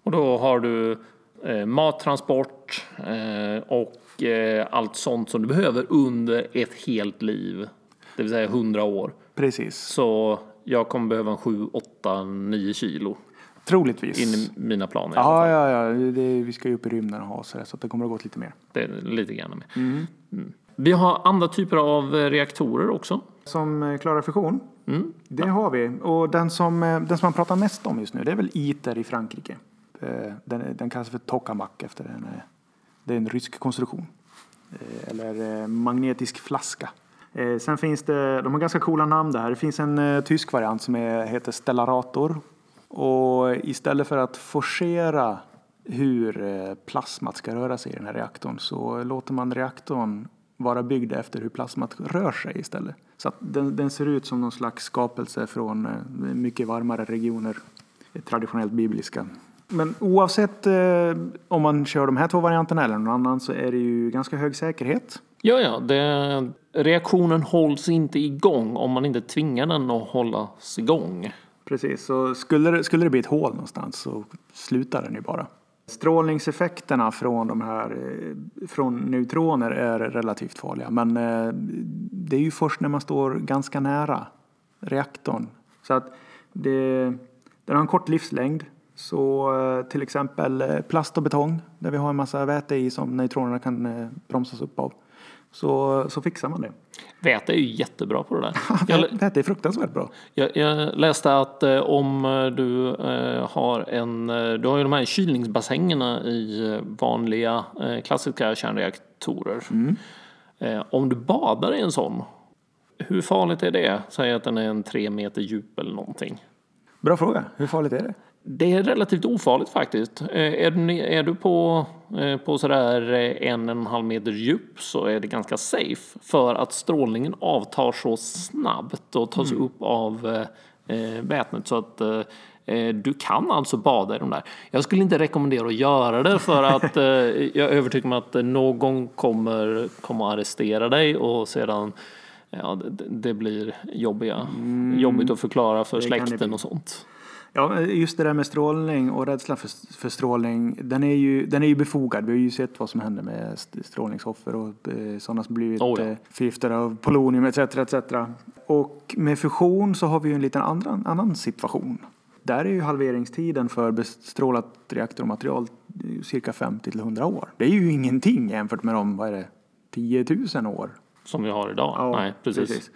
Och då har du eh, mattransport eh, och eh, allt sånt som du behöver under ett helt liv. Det vill säga 100 år. Precis, Så jag kommer behöva en 7, 8, 9 kilo troligtvis. in i mina planer. Ja, ja, ja. Det, vi ska ju upp i rymden och ha så, där, så det kommer att gå lite mer. Det lite grann med. Mm. Vi har andra typer av eh, reaktorer också. Som eh, klarar fusion, det har vi. Och den som, eh, den som man pratar mest om just nu, det är väl ITER i Frankrike. Den, den kallas för tokamak efter en, det är en rysk konstruktion. Eller magnetisk flaska. Sen finns det, de har ganska coola namn där. Det finns en tysk variant som är, heter Stellarator. Och istället för att forcera hur plasmat ska röra sig i den här reaktorn så låter man reaktorn vara byggd efter hur plasmat rör sig istället. Så den, den ser ut som någon slags skapelse från eh, mycket varmare regioner, traditionellt bibliska. Men oavsett eh, om man kör de här två varianterna eller någon annan så är det ju ganska hög säkerhet. Ja, ja, det, reaktionen hålls inte igång om man inte tvingar den att hållas igång. Precis, så skulle det, skulle det bli ett hål någonstans så slutar den ju bara. Strålningseffekterna från de här eh, från neutroner är relativt farliga, men eh, det är ju först när man står ganska nära reaktorn. Så att det, den har en kort livslängd. Så eh, till exempel plast och betong, där vi har en massa väte i som neutronerna kan bromsas upp av. Så, så fixar man det. Väte är ju jättebra på det där. Jag, Väte är fruktansvärt bra. jag, jag läste att eh, om eh, du eh, har en, du har ju de här kylningsbassängerna i vanliga eh, klassiska kärnreaktorer. Eh, om du badar i en sån, hur farligt är det? Säg att den är en tre meter djup eller någonting. Bra fråga. Hur farligt är det? Det är relativt ofarligt faktiskt. Eh, Är du, är du på, eh, på sådär eh, en, en och en halv meter djup så är det ganska safe. För att strålningen avtar så snabbt och tas upp av eh, vätnet. Så att eh, du kan alltså bada i de där. Jag skulle inte rekommendera att göra det för att eh, jag är övertygad om att någon kommer, kommer att arrestera dig och sedan Ja, det, det blir jobbiga, jobbigt att förklara för det släkten och sånt. Ja, just det där med strålning och rädslan för, för strålning, den är, ju, den är ju befogad. Vi har ju sett vad som händer med st- strålningsoffer och eh, sådana som blivit Oh ja. eh, förgiftade av polonium etc. etc. Och med fusion så har vi ju en liten andra, annan situation. Där är ju halveringstiden för bestrålat reaktormaterial eh, cirka 50 till 100 år. Det är ju ingenting jämfört med de, vad är det, 10 000 år Som vi har idag. Nej, precis.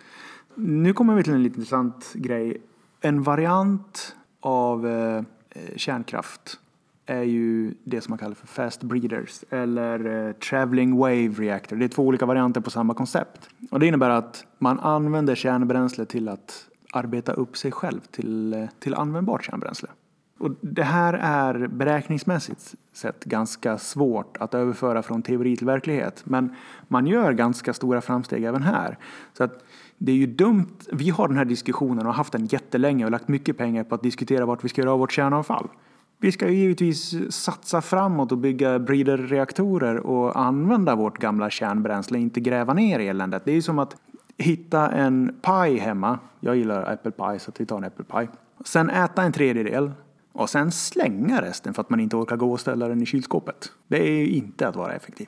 Nu kommer vi till en lite intressant grej. En variant av eh, eh, kärnkraft är ju det som man kallar för fast breeders eller eh, traveling wave reactor. Det är två olika varianter på samma koncept. Och det innebär att man använder kärnbränsle till att arbeta upp sig själv till, eh, till användbart kärnbränsle. Och det här är beräkningsmässigt sett ganska svårt att överföra från teori till verklighet. Men man gör ganska stora framsteg även här. Så att det är ju dumt. Vi har den här diskussionen och har haft den jättelänge och lagt mycket pengar på att diskutera vart vi ska göra av vårt kärnavfall. Vi ska ju givetvis satsa framåt och bygga breeder-reaktorer och använda vårt gamla kärnbränsle, inte gräva ner eländet. Det är ju som att hitta en paj hemma. Jag gillar äppelpaj så att vi tar en äppelpaj. Sen äta en tredjedel och sen slänga resten för att man inte orkar gå och ställa den i kylskåpet. Det är ju inte att vara effektiv.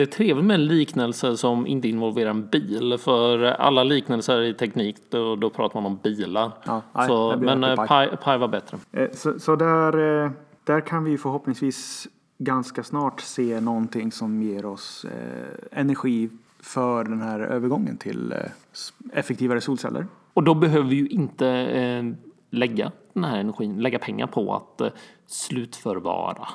Det är trevligt med liknelser som inte involverar en bil. För alla liknelser i teknik, då, då pratar man om bilar. Ja, nej, så, men eh, paj var bättre. Eh, Så, så där, eh, där kan vi förhoppningsvis ganska snart se någonting som ger oss eh, energi för den här övergången till eh, effektivare solceller. Och då behöver vi ju inte eh, lägga den här energin, lägga pengar på att eh, slutförvara.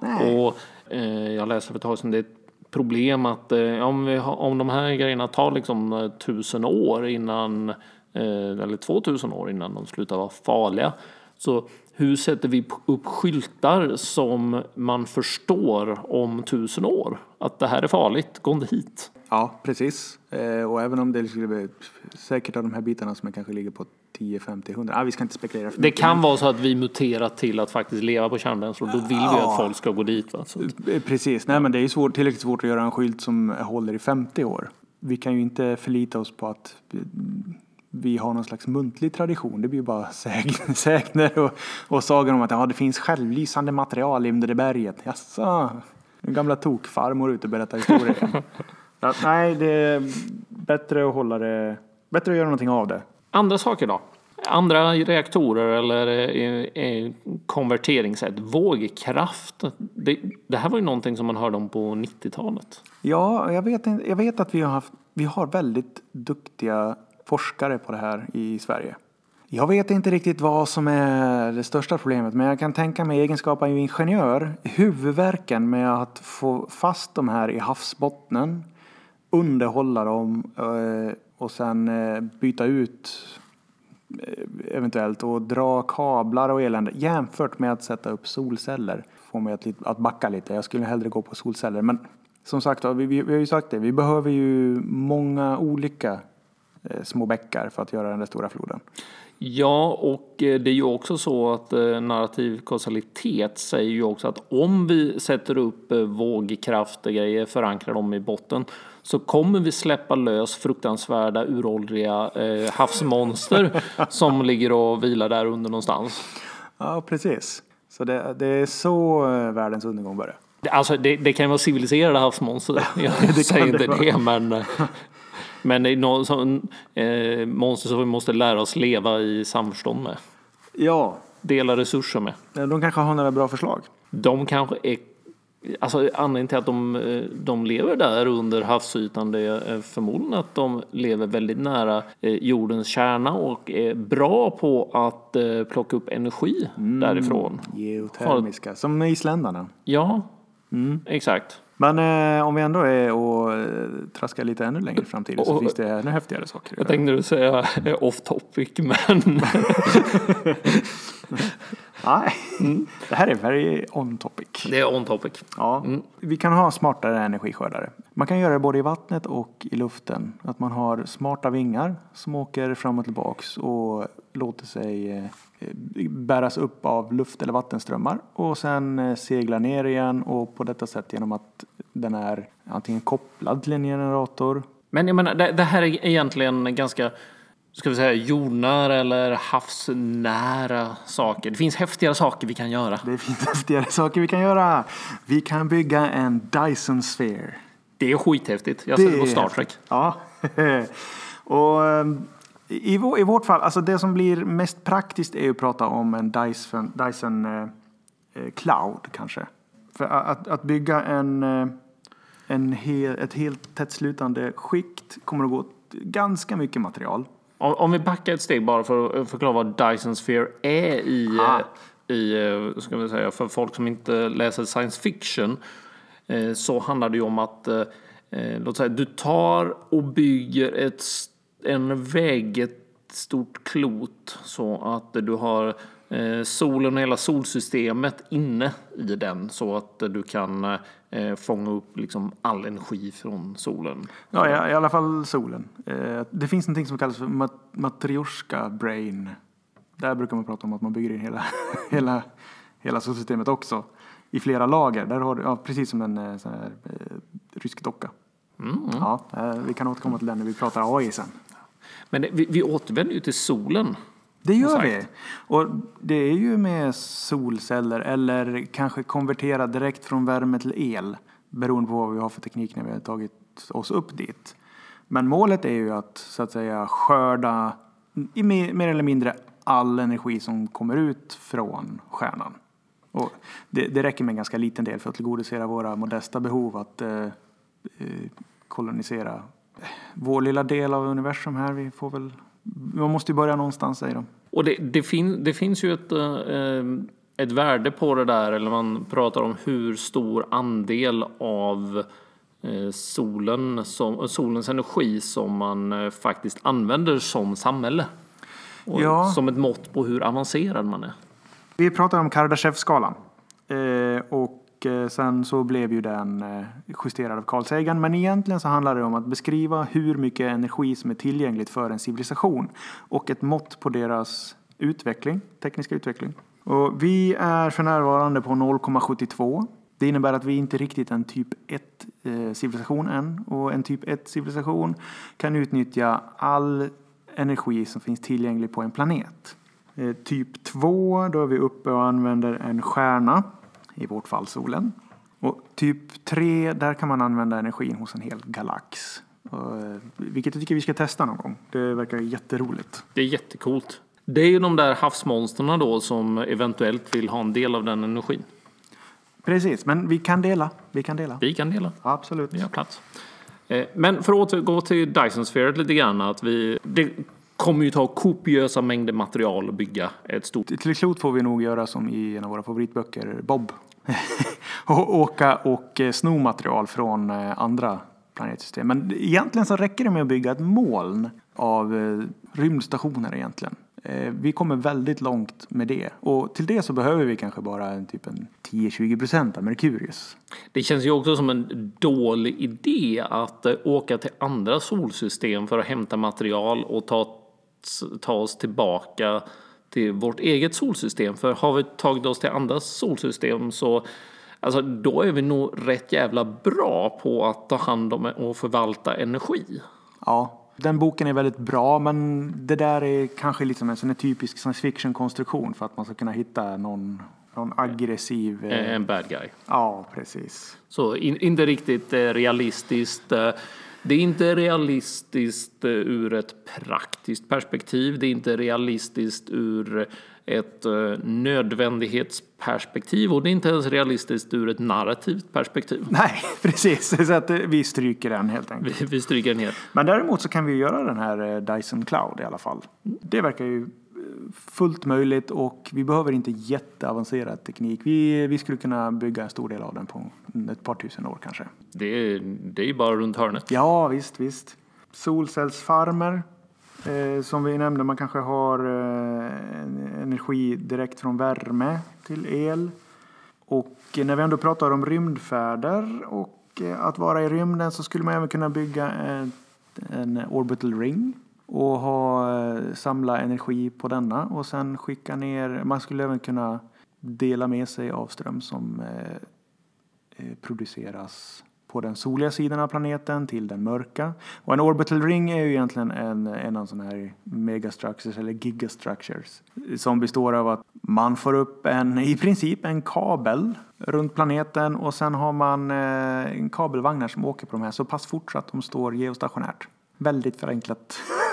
Nej. Och eh, jag läste för ett tag sedan det är problem att eh, om, vi om de här grejerna tar liksom eh, tusen år innan, eh, eller två tusen år innan de slutar vara farliga, Så hur sätter vi upp skyltar som man förstår om tusen år? Att det här är farligt, gå inte hit. Ja, precis. Eh, och även om det skulle bli säkert av de här bitarna som kanske ligger på 10, 50, 100. Ah, vi ska inte spekulera för Det mycket, kan vara så att vi muterat till att faktiskt leva på kärnbränsle och då vill vi Ja. att folk ska gå dit. Va? Så, Eh, Precis, nej men det är ju svårt, tillräckligt svårt att göra en skylt som håller i 50 år. Vi kan ju inte förlita oss på att vi har någon slags muntlig tradition. Det blir ju bara säg- sägner och, och sagor om att ja, det finns självlysande material under det berget. Jaså? Gamla tokfarmor ute och berättar historier. ja, nej, det är bättre att hålla det, bättre att göra någonting av det. Andra saker då? Andra reaktorer eller eh, eh, konverteringssätt. Vågkraft. Det, det här var ju någonting som man hörde om på 90-talet. Ja, jag vet, jag vet att vi har, haft, vi har väldigt duktiga forskare på det här i Sverige. Jag vet inte riktigt vad som är det största problemet, men jag kan tänka mig egenskap av ingenjör, huvudvärken med att få fast de här i havsbottnen, underhålla dem eh, och sen eh, byta ut eh, eventuellt och dra kablar och elände jämfört med att sätta upp solceller. Får mig att, att backa lite. Jag skulle hellre gå på solceller. Men som sagt, vi, vi, har ju sagt det, vi behöver ju många olika små bäckar för att göra den där stora floden. Ja, och eh, det är ju också så att eh, narrativ kausalitet säger ju också att om vi sätter upp eh, vågkraftgrejer, förankrar dem i botten, så kommer vi släppa lös fruktansvärda uråldriga eh, havsmonster som ligger och vilar där under någonstans. Ja, precis. Så det, det är så eh, världens undergång börjar. Alltså det, det kan ju vara civiliserade havsmonster. Jag kan säger det inte vara. det, men, eh, men det är någon sån, eh, monster som vi måste lära oss leva i samförstånd med. Ja, Dela resurser med. de kanske har några bra förslag. De kanske är Alltså anledningen till att de, eh, de lever där under havsytan det är förmodligen att de lever väldigt nära eh, jordens kärna och är bra på att eh, plocka upp energi därifrån. Geotermiska, som isländarna. Ja, exakt. Men eh, om vi ändå är och eh, traskar lite ännu längre fram till så Och- finns det ännu häftigare saker. Jag tänkte du säga eh, off topic, men Nej, det här är very on topic. det är on topic. Ja, Vi kan ha smartare energiskördare. Man kan göra det både i vattnet och i luften. Att man har smarta vingar som åker fram och tillbaks och låter sig eh, bäras upp av luft eller vattenströmmar och sen eh, seglar ner igen och på detta sätt genom att den är antingen kopplad till en generator. Men jag menar, det, det här är egentligen ganska ska vi säga jordnära eller havsnära saker. Det finns häftigare saker vi kan göra. Det finns häftigare saker vi kan göra. Vi kan bygga en Dyson Sphere. Det är skithäftigt. Jag ser det på Star. Trek. Ja. och ehm, i, i vårt fall, alltså det som blir mest praktiskt är att prata om en Dyson, Dyson eh, eh, Cloud kanske. För att, att bygga en, eh, en hel, ett helt tättslutande skikt kommer att gå åt ganska mycket material. Om, om vi backar ett steg bara för att förklara vad Dyson Sphere är i, Ah. eh, i eh, ska vi säga, för folk som inte läser science fiction eh, så handlar det ju om att eh, eh, låt säga du tar och bygger ett, en vägg, ett stort klot så att du har eh, solen och hela solsystemet inne i den så att du kan eh, fånga upp liksom all energi från solen. Ja, i, i alla fall solen. Eh, det finns något som kallas för mat, matryoshka brain. Där brukar man prata om att man bygger in hela, hela, hela solsystemet också. I flera lager. Där har du, ja, precis som en eh, sån här, eh, rysk docka. Ja, eh, vi kan återkomma till den när vi pratar AI sen. Men vi, vi återvänder ju till solen. Det gör Exakt. vi. Och det är ju med solceller eller kanske konvertera direkt från värme till el. Beroende på vad vi har för teknik när vi har tagit oss upp dit. Men målet är ju att så att säga skörda i mer, mer eller mindre all energi som kommer ut från stjärnan. Och det, det räcker med en ganska liten del för att tillgodose våra modesta behov att eh, eh, kolonisera vår lilla del av universum här. Vi får väl, man måste ju börja någonstans säger de. Och det, det, fin, det finns ju ett, eh, ett värde på det där, eller man pratar om hur stor andel av eh, solen som, solens energi som man eh, faktiskt använder som samhälle. Och Ja. Som ett mått på hur avancerad man är. Vi pratar om Kardashev-skalan. Eh, och eh, sen så blev ju den eh, justerad av Carl Sagan. Men egentligen så handlar det om att beskriva hur mycket energi som är tillgängligt för en civilisation. Och ett mått på deras utveckling, tekniska utveckling. Och vi är för närvarande på 0,72. Det innebär att vi inte riktigt är en typ 1 eh, civilisation än. Och en typ 1 civilisation kan utnyttja all energi som finns tillgänglig på en planet. Eh, typ 2, då är vi uppe och använder en stjärna, i vårt fall solen. Och typ 3, där kan man använda energin hos en hel galax. Eh, vilket jag tycker vi ska testa någon gång. Det verkar jätteroligt. Det är jättecoolt. Det är ju de där havsmonsterna då som eventuellt vill ha en del av den energin. Precis, men vi kan dela. Vi kan dela. Vi kan dela. Absolut. Vi har plats. Eh, Men för att återgå till Dyson Sphere lite grann. Att vi, det kommer ju ta kopiösa mängder material att bygga ett stort Till slut får vi nog göra som i en av våra favoritböcker, Bob. och åka och eh, sno material från eh, andra planetsystem. Men egentligen så räcker det med att bygga ett moln av eh, rymdstationer egentligen. Vi kommer väldigt långt med det. Och till det så behöver vi kanske bara en typ en 10-20 procent av Merkurius. Det känns ju också som en dålig idé att åka till andra solsystem för att hämta material och ta, ta oss tillbaka till vårt eget solsystem. För har vi tagit oss till andra solsystem så alltså, då är vi nog rätt jävla bra på att ta hand om och förvalta energi. Ja, den boken är väldigt bra men det där är kanske liksom en här typisk science fiction konstruktion för att man ska kunna hitta någon, någon aggressiv... eh, En bad guy. Ja, precis. Så in, inte riktigt eh, realistiskt. Det är inte realistiskt eh, ur ett praktiskt perspektiv. Det är inte realistiskt ur ett eh, nödvändighetsperspektiv och det är inte ens realistiskt ur ett narrativt perspektiv. Nej, precis. Så att eh, vi stryker den helt enkelt. Vi, vi stryker den helt. Men däremot så kan vi göra den här Dyson Cloud i alla fall. Det verkar ju fullt möjligt och vi behöver inte jätteavancerad teknik. Vi, vi skulle kunna bygga en stor del av den på ett par tusen år kanske. Det är, det är ju bara runt hörnet. Ja, visst, visst. Solcellsfarmer. Eh, som vi nämnde, man kanske har eh, en- energi direkt från värme till el. Och eh, när vi ändå pratar om rymdfärder och eh, att vara i rymden så skulle man även kunna bygga en, en orbital ring och ha, eh, samla energi på denna och sen skicka ner. Man skulle även kunna dela med sig av ström som eh, eh, produceras på den soliga sidan av planeten till den mörka. Och en orbital ring är ju egentligen en, en av sådana här megastructures eller gigastructures som består av att man får upp en, i princip en kabel runt planeten och sen har man eh, en kabelvagnar som åker på de här så pass fort så att de står geostationärt. Väldigt förenklat.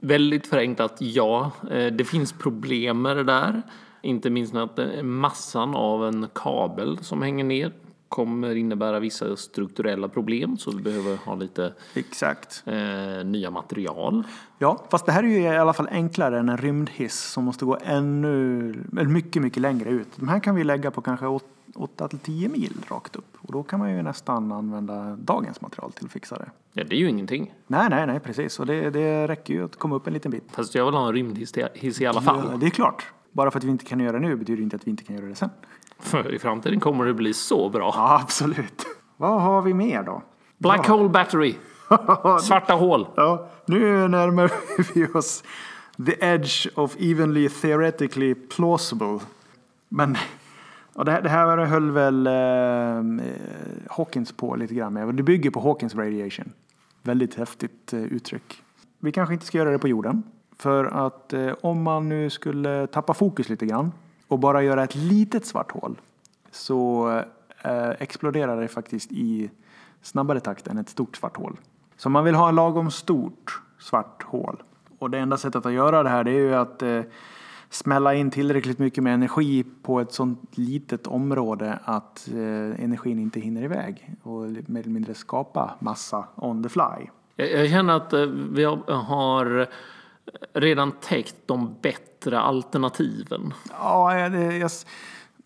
Väldigt förenklat, ja. Eh, det finns problem med det där. Inte minst att eh, massan av en kabel som hänger ner kommer innebära vissa strukturella problem. Så vi behöver ha lite Exakt. eh, nya material. Ja, fast det här är ju i alla fall enklare än en rymdhiss som måste gå ännu, mycket, mycket längre ut. De här kan vi lägga på kanske 8 till 10 mil rakt upp och då kan man ju nästan använda dagens material till att fixa det. Ja, det är ju ingenting. Nej, nej, nej, precis. Och det, det räcker ju att komma upp en liten bit. Fast jag vill ha en rymdhiss i- alla fall. Ja, det är klart. Bara för att vi inte kan göra det nu betyder inte att vi inte kan göra det sen. För i framtiden kommer det bli så bra. Ja, absolut. Vad har vi mer då? Black hole battery. Svarta hål. Ja, nu närmar vi oss the edge of evenly theoretically plausible. Men och det, här, det här höll väl eh, Hawkins på lite grann med. Det bygger på Hawkins radiation. Väldigt häftigt eh, uttryck. Vi kanske inte ska göra det på jorden. För att eh, om man nu skulle tappa fokus lite grann och bara göra ett litet svart hål så eh, exploderar det faktiskt i snabbare takt än ett stort svart hål. Så man vill ha en lagom stort svart hål. Och det enda sättet att göra det här det är ju att eh, smälla in tillräckligt mycket med energi på ett sånt litet område att eh, energin inte hinner iväg och mer eller mindre skapa massa on the fly. Jag, jag känner att eh, vi har, har redan täckt de bättre alternativen. Ja, det, jag,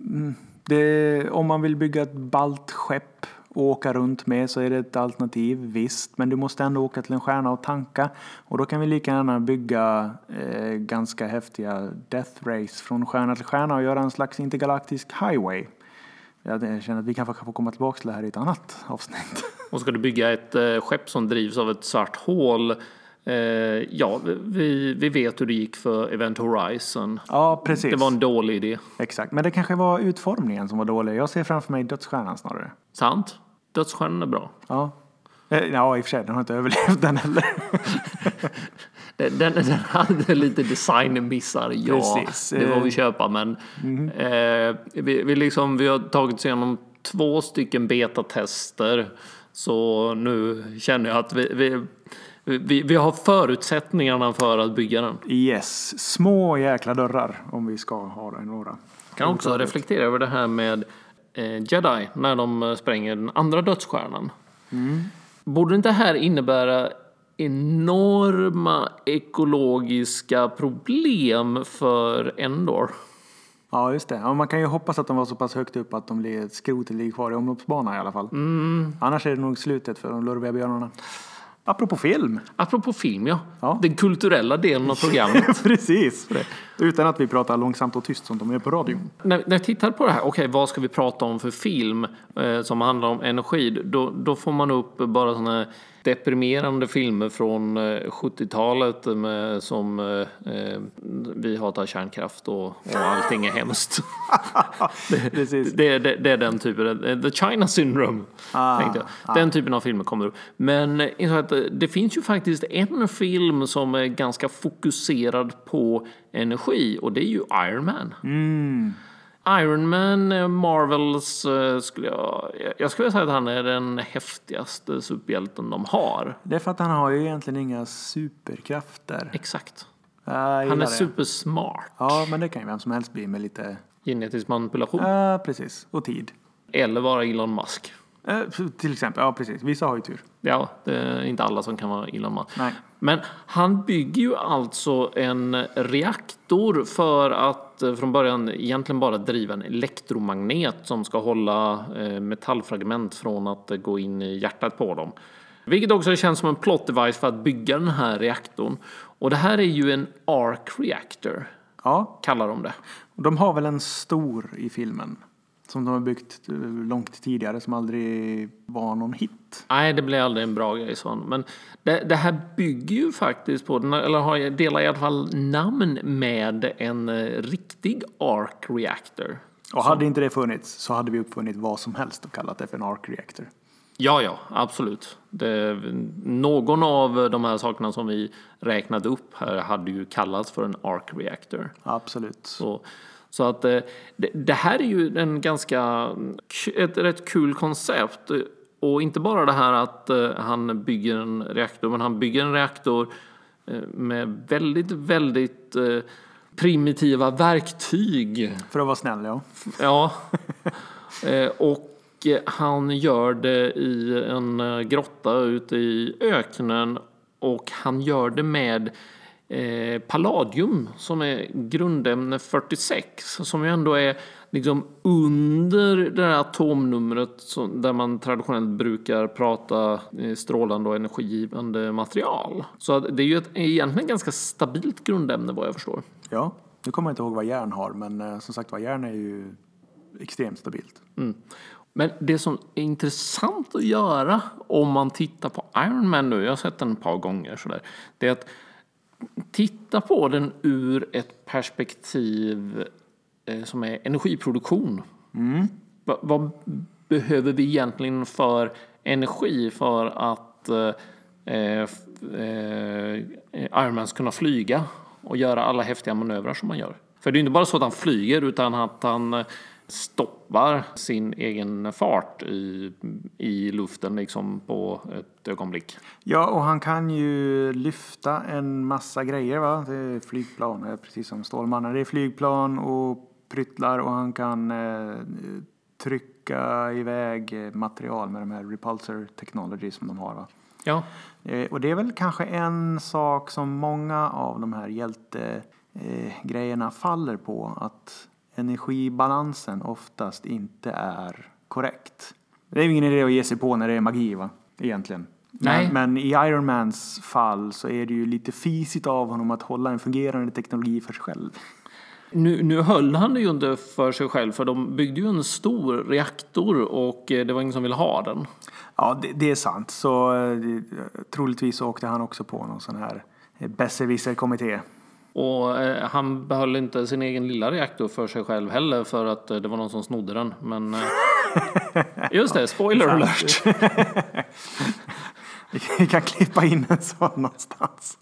mm, det, om man vill bygga ett baltskepp åka runt med så är det ett alternativ, visst. Men du måste ändå åka till en stjärna och tanka. Och då kan vi lika gärna bygga eh, ganska häftiga Death Race från stjärna till stjärna och göra en slags intergalaktisk highway. Jag känner att vi kanske kan få komma tillbaka till det här i ett annat avsnitt. Och ska du bygga ett eh, skepp som drivs av ett svart hål Ja, vi, vi vet hur det gick för Event Horizon. Ja, precis. Det var en dålig idé. Exakt, men det kanske var utformningen som var dålig. Jag ser framför mig dödsstjärnan snarare. Sant? Dödsstjärnan är bra. Ja. Eh, Ja, i och för sig, den har inte överlevt den heller. Den, den, den hade lite designmissar, ja. Precis. Det får vi köpa, men eh, vi, vi, liksom, vi har tagit oss igenom två stycken betatester. Så nu känner jag att vi, vi, vi, vi har förutsättningarna för att bygga den. Yes, små jäkla dörrar om vi ska ha några. kan också reflektera över det här med eh, Jedi när de eh, spränger den andra dödsstjärnan. Borde inte det här innebära enorma ekologiska problem för Endor? Ja, just det. Ja, man kan ju hoppas att de var så pass högt upp att de skrotet ligger kvar i omloppsbanan i alla fall. Annars är det nog slutet för de lurviga björnarna. Apropå film. Apropå film, ja. Ja. Den kulturella delen av programmet. Precis. Utan att vi pratar långsamt och tyst som de är på radio. när, när jag tittar på det här, okej vad ska vi prata om för film eh, som handlar om energi? Då, då får man upp bara sådana här deprimerande filmer från eh, 70-talet med, som eh, eh, vi hatar kärnkraft och, och allting är hemskt. Precis. Det, det, det är den typen, eh, the China syndrome. Ah, tänkte jag. Den typen av filmer kommer upp. Men eh, eh, det finns ju faktiskt en film som är ganska fokuserad på energi och det är ju Iron Man. Mm. Iron Man, eh, Marvels, eh, skulle jag, jag skulle säga att han är den häftigaste superhjälten de har. Det är för att han har ju egentligen inga superkrafter. Exakt. Han är det. supersmart. Ja, men det kan ju vem som helst bli med lite... Genetisk manipulation. Ja, precis. Och tid. Eller vara Elon Musk. Eh, till exempel. Ja, precis. Vissa har ju tur. Ja, det är inte alla som kan vara Elon Musk. Nej. Men han bygger ju alltså en reaktor för att från början egentligen bara driva en elektromagnet som ska hålla eh, metallfragment från att eh, gå in i hjärtat på dem. Vilket också känns som en plot device för att bygga den här reaktorn. Och det här är ju en arc reactor, Ja, kallar de det. de har väl en stor i filmen. Som de har byggt eh, långt tidigare som aldrig var någon hit. Nej, det blir aldrig en bra grej sån. Men det, det här bygger ju faktiskt på, eller har, delar i alla fall namn med en eh, riktig arc reactor. Och hade inte det funnits så hade vi uppfunnit vad som helst och kallat det för en arc reactor. Ja, ja, absolut. Det, någon av de här sakerna som vi räknade upp här hade ju kallats för en arc reactor. Absolut. Så, så att eh, det, här är ju en ganska, ett rätt kul koncept. Och inte bara det här att eh, han bygger en reaktor, men han bygger en reaktor eh, med väldigt, väldigt primitiva verktyg. För att vara snäll, ja. Ja. Och han gör det i en grotta ute i öknen och han gör det med eh, palladium som är grundämne 46 som ju ändå är liksom under det här atomnumret som, där man traditionellt brukar prata eh, strålande och energigivande material. Så det är ju ett egentligen ganska stabilt grundämne vad jag förstår. Ja, nu kommer jag inte ihåg vad järn har, men eh, som sagt var, järn är ju extremt stabilt. Men det som är intressant att göra om man tittar på Iron Man nu, jag har sett den ett par gånger sådär, det är att titta på den ur ett perspektiv eh, som är energiproduktion. Va, vad behöver vi egentligen för energi för att eh, eh, eh, Iron Man ska kunna flyga och göra alla häftiga manövrar som man gör? För det är inte bara så att han flyger utan att han eh, stoppar sin egen fart i, i luften liksom på ett ögonblick. Ja, och han kan ju lyfta en massa grejer. Va? Det är flygplan, eh, precis som Stålmannen. Det är flygplan och pryttlar och han kan eh, trycka iväg material med de här repulsor technology som de har. Va? Ja, Eh, och det är väl kanske en sak som många av de här hjältegrejerna eh, grejerna faller på. Att energibalansen oftast inte är korrekt. Det är ingen idé att ge sig på när det är magi va? Egentligen. Nej. Men, men i Iron Mans fall så är det ju lite fisigt av honom att hålla en fungerande teknologi för sig själv. Nu, nu höll han det ju inte för sig själv för de byggde ju en stor reaktor och eh, det var ingen som ville ha den. Ja, det, det är sant. Så eh, troligtvis åkte han också på någon sån här eh, besserwisser-kommitté. Och eh, han behöll inte sin egen lilla reaktor för sig själv heller för att eh, det var någon som snodde den. Men eh, just det, spoiler alert. Vi kan klippa in en sån någonstans.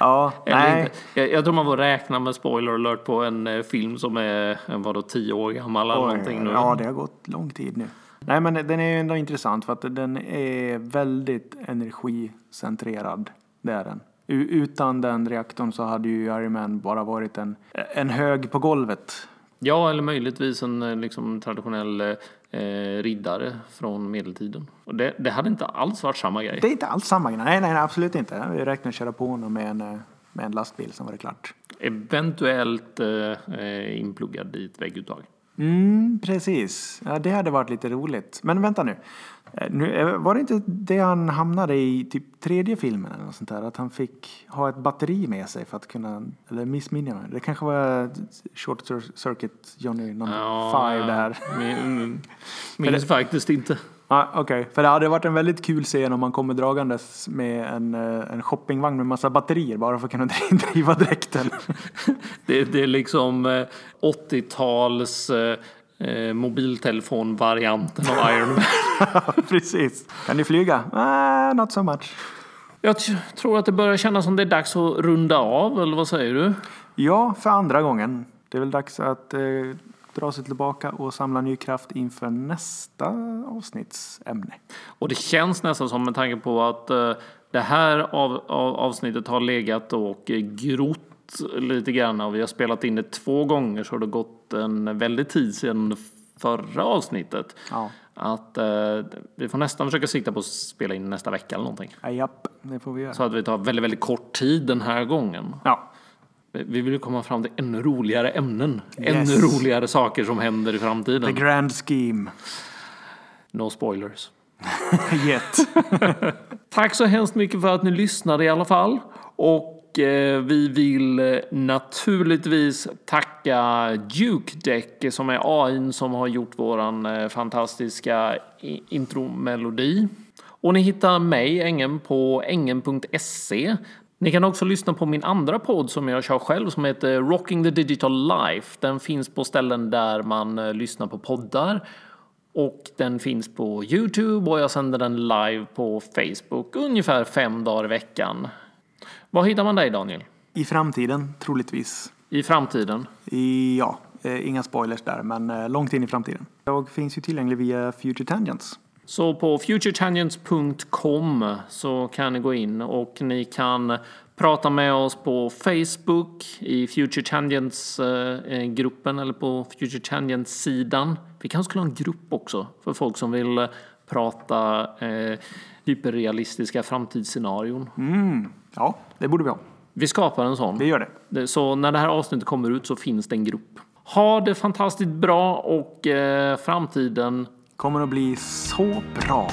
Ja, Eller nej. inte. Jag, jag tror man får räkna med spoiler alert på en eh, film som är eh, vadå, tio år gammal eller Oj, någonting nu. Ja, det har gått lång tid nu. Nej, men den är ju ändå intressant för att den är väldigt energicentrerad. Det är den. Utan den reaktorn så hade ju Iron Man bara varit en, en hög på golvet. Ja, eller möjligtvis en eh, liksom, traditionell eh, riddare från medeltiden. Och det, det hade inte alls varit samma grej. Det är inte alls samma grej. Nej, nej, absolut inte. Vi räknar att köra på honom med en, eh, med en lastbil som var det klart. Eventuellt eh, eh, inpluggad i ett vägguttag. Mm, precis. Ja, det hade varit lite roligt. Men vänta nu. Eh, nu. eh, Var det inte det han hamnade i typ tredje filmen eller något sånt där? Att han fick ha ett batteri med sig för att kunna, eller missminner jag? Det kanske var Short Cir- Circuit Johnny number five det här. Min, minns faktiskt inte. Ja, Okej, för det hade varit en väldigt kul scen om man kommer dragandes med en, eh, en shoppingvagn med massa batterier bara för att kunna driva dräkten. Det, det är liksom eh, 80-tals eh, eh, mobiltelefonvarianten av Iron Man. Precis. Kan ni flyga? Ah, not so much. Jag tror att det börjar kännas som det är dags att runda av, eller vad säger du? Ja, för andra gången. Det är väl dags att eh, dra sig tillbaka och samla ny kraft inför nästa avsnittsämne. Och det känns nästan som med tanke på att eh, det här av, av, avsnittet har legat och grott lite grann och vi har spelat in det två gånger så har det gått en väldig tid sedan förra avsnittet. Ja, Att eh, vi får nästan försöka sikta på att spela in nästa vecka eller någonting. ja japp, det får vi göra. Så att vi tar väldigt, väldigt kort tid den här gången. Ja, Vi vill ju komma fram till ännu roligare ämnen. Yes. Ännu roligare saker som händer i the framtiden. grand scheme. No spoilers. Yet. Tack så hemskt mycket för att ni lyssnade i alla fall. Och eh, vi vill eh, naturligtvis tacka Duke Deck som är AI som har gjort våran eh, fantastiska intromelodi. Och ni hittar mig, Engen, på engen.se. Ni kan också lyssna på min andra podd som jag kör själv som heter Rocking the Digital Life. Den finns på ställen där man eh, lyssnar på poddar. Och den finns på Youtube och jag sänder den live på Facebook ungefär fem dagar i veckan. Var hittar man dig Daniel? I framtiden, troligtvis. I framtiden? I, ja, eh, inga spoilers där, men eh, långt in i framtiden. Jag finns ju tillgänglig via Future Tangents. Så på futuretangents.com så kan ni gå in och ni kan prata med oss på Facebook i Future Tangents-gruppen eller på Future Tangents-sidan. Vi kanske skulle ha en grupp också för folk som vill prata eh, hyperrealistiska framtidsscenarion. Mm, ja, det borde vi ha. Vi skapar en sån. Vi gör. Det- Så när det här avsnittet kommer ut så finns det en grupp. Ha det fantastiskt bra och eh, framtiden Kommer att bli så bra.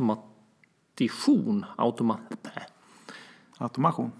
Automation. Automa Automation.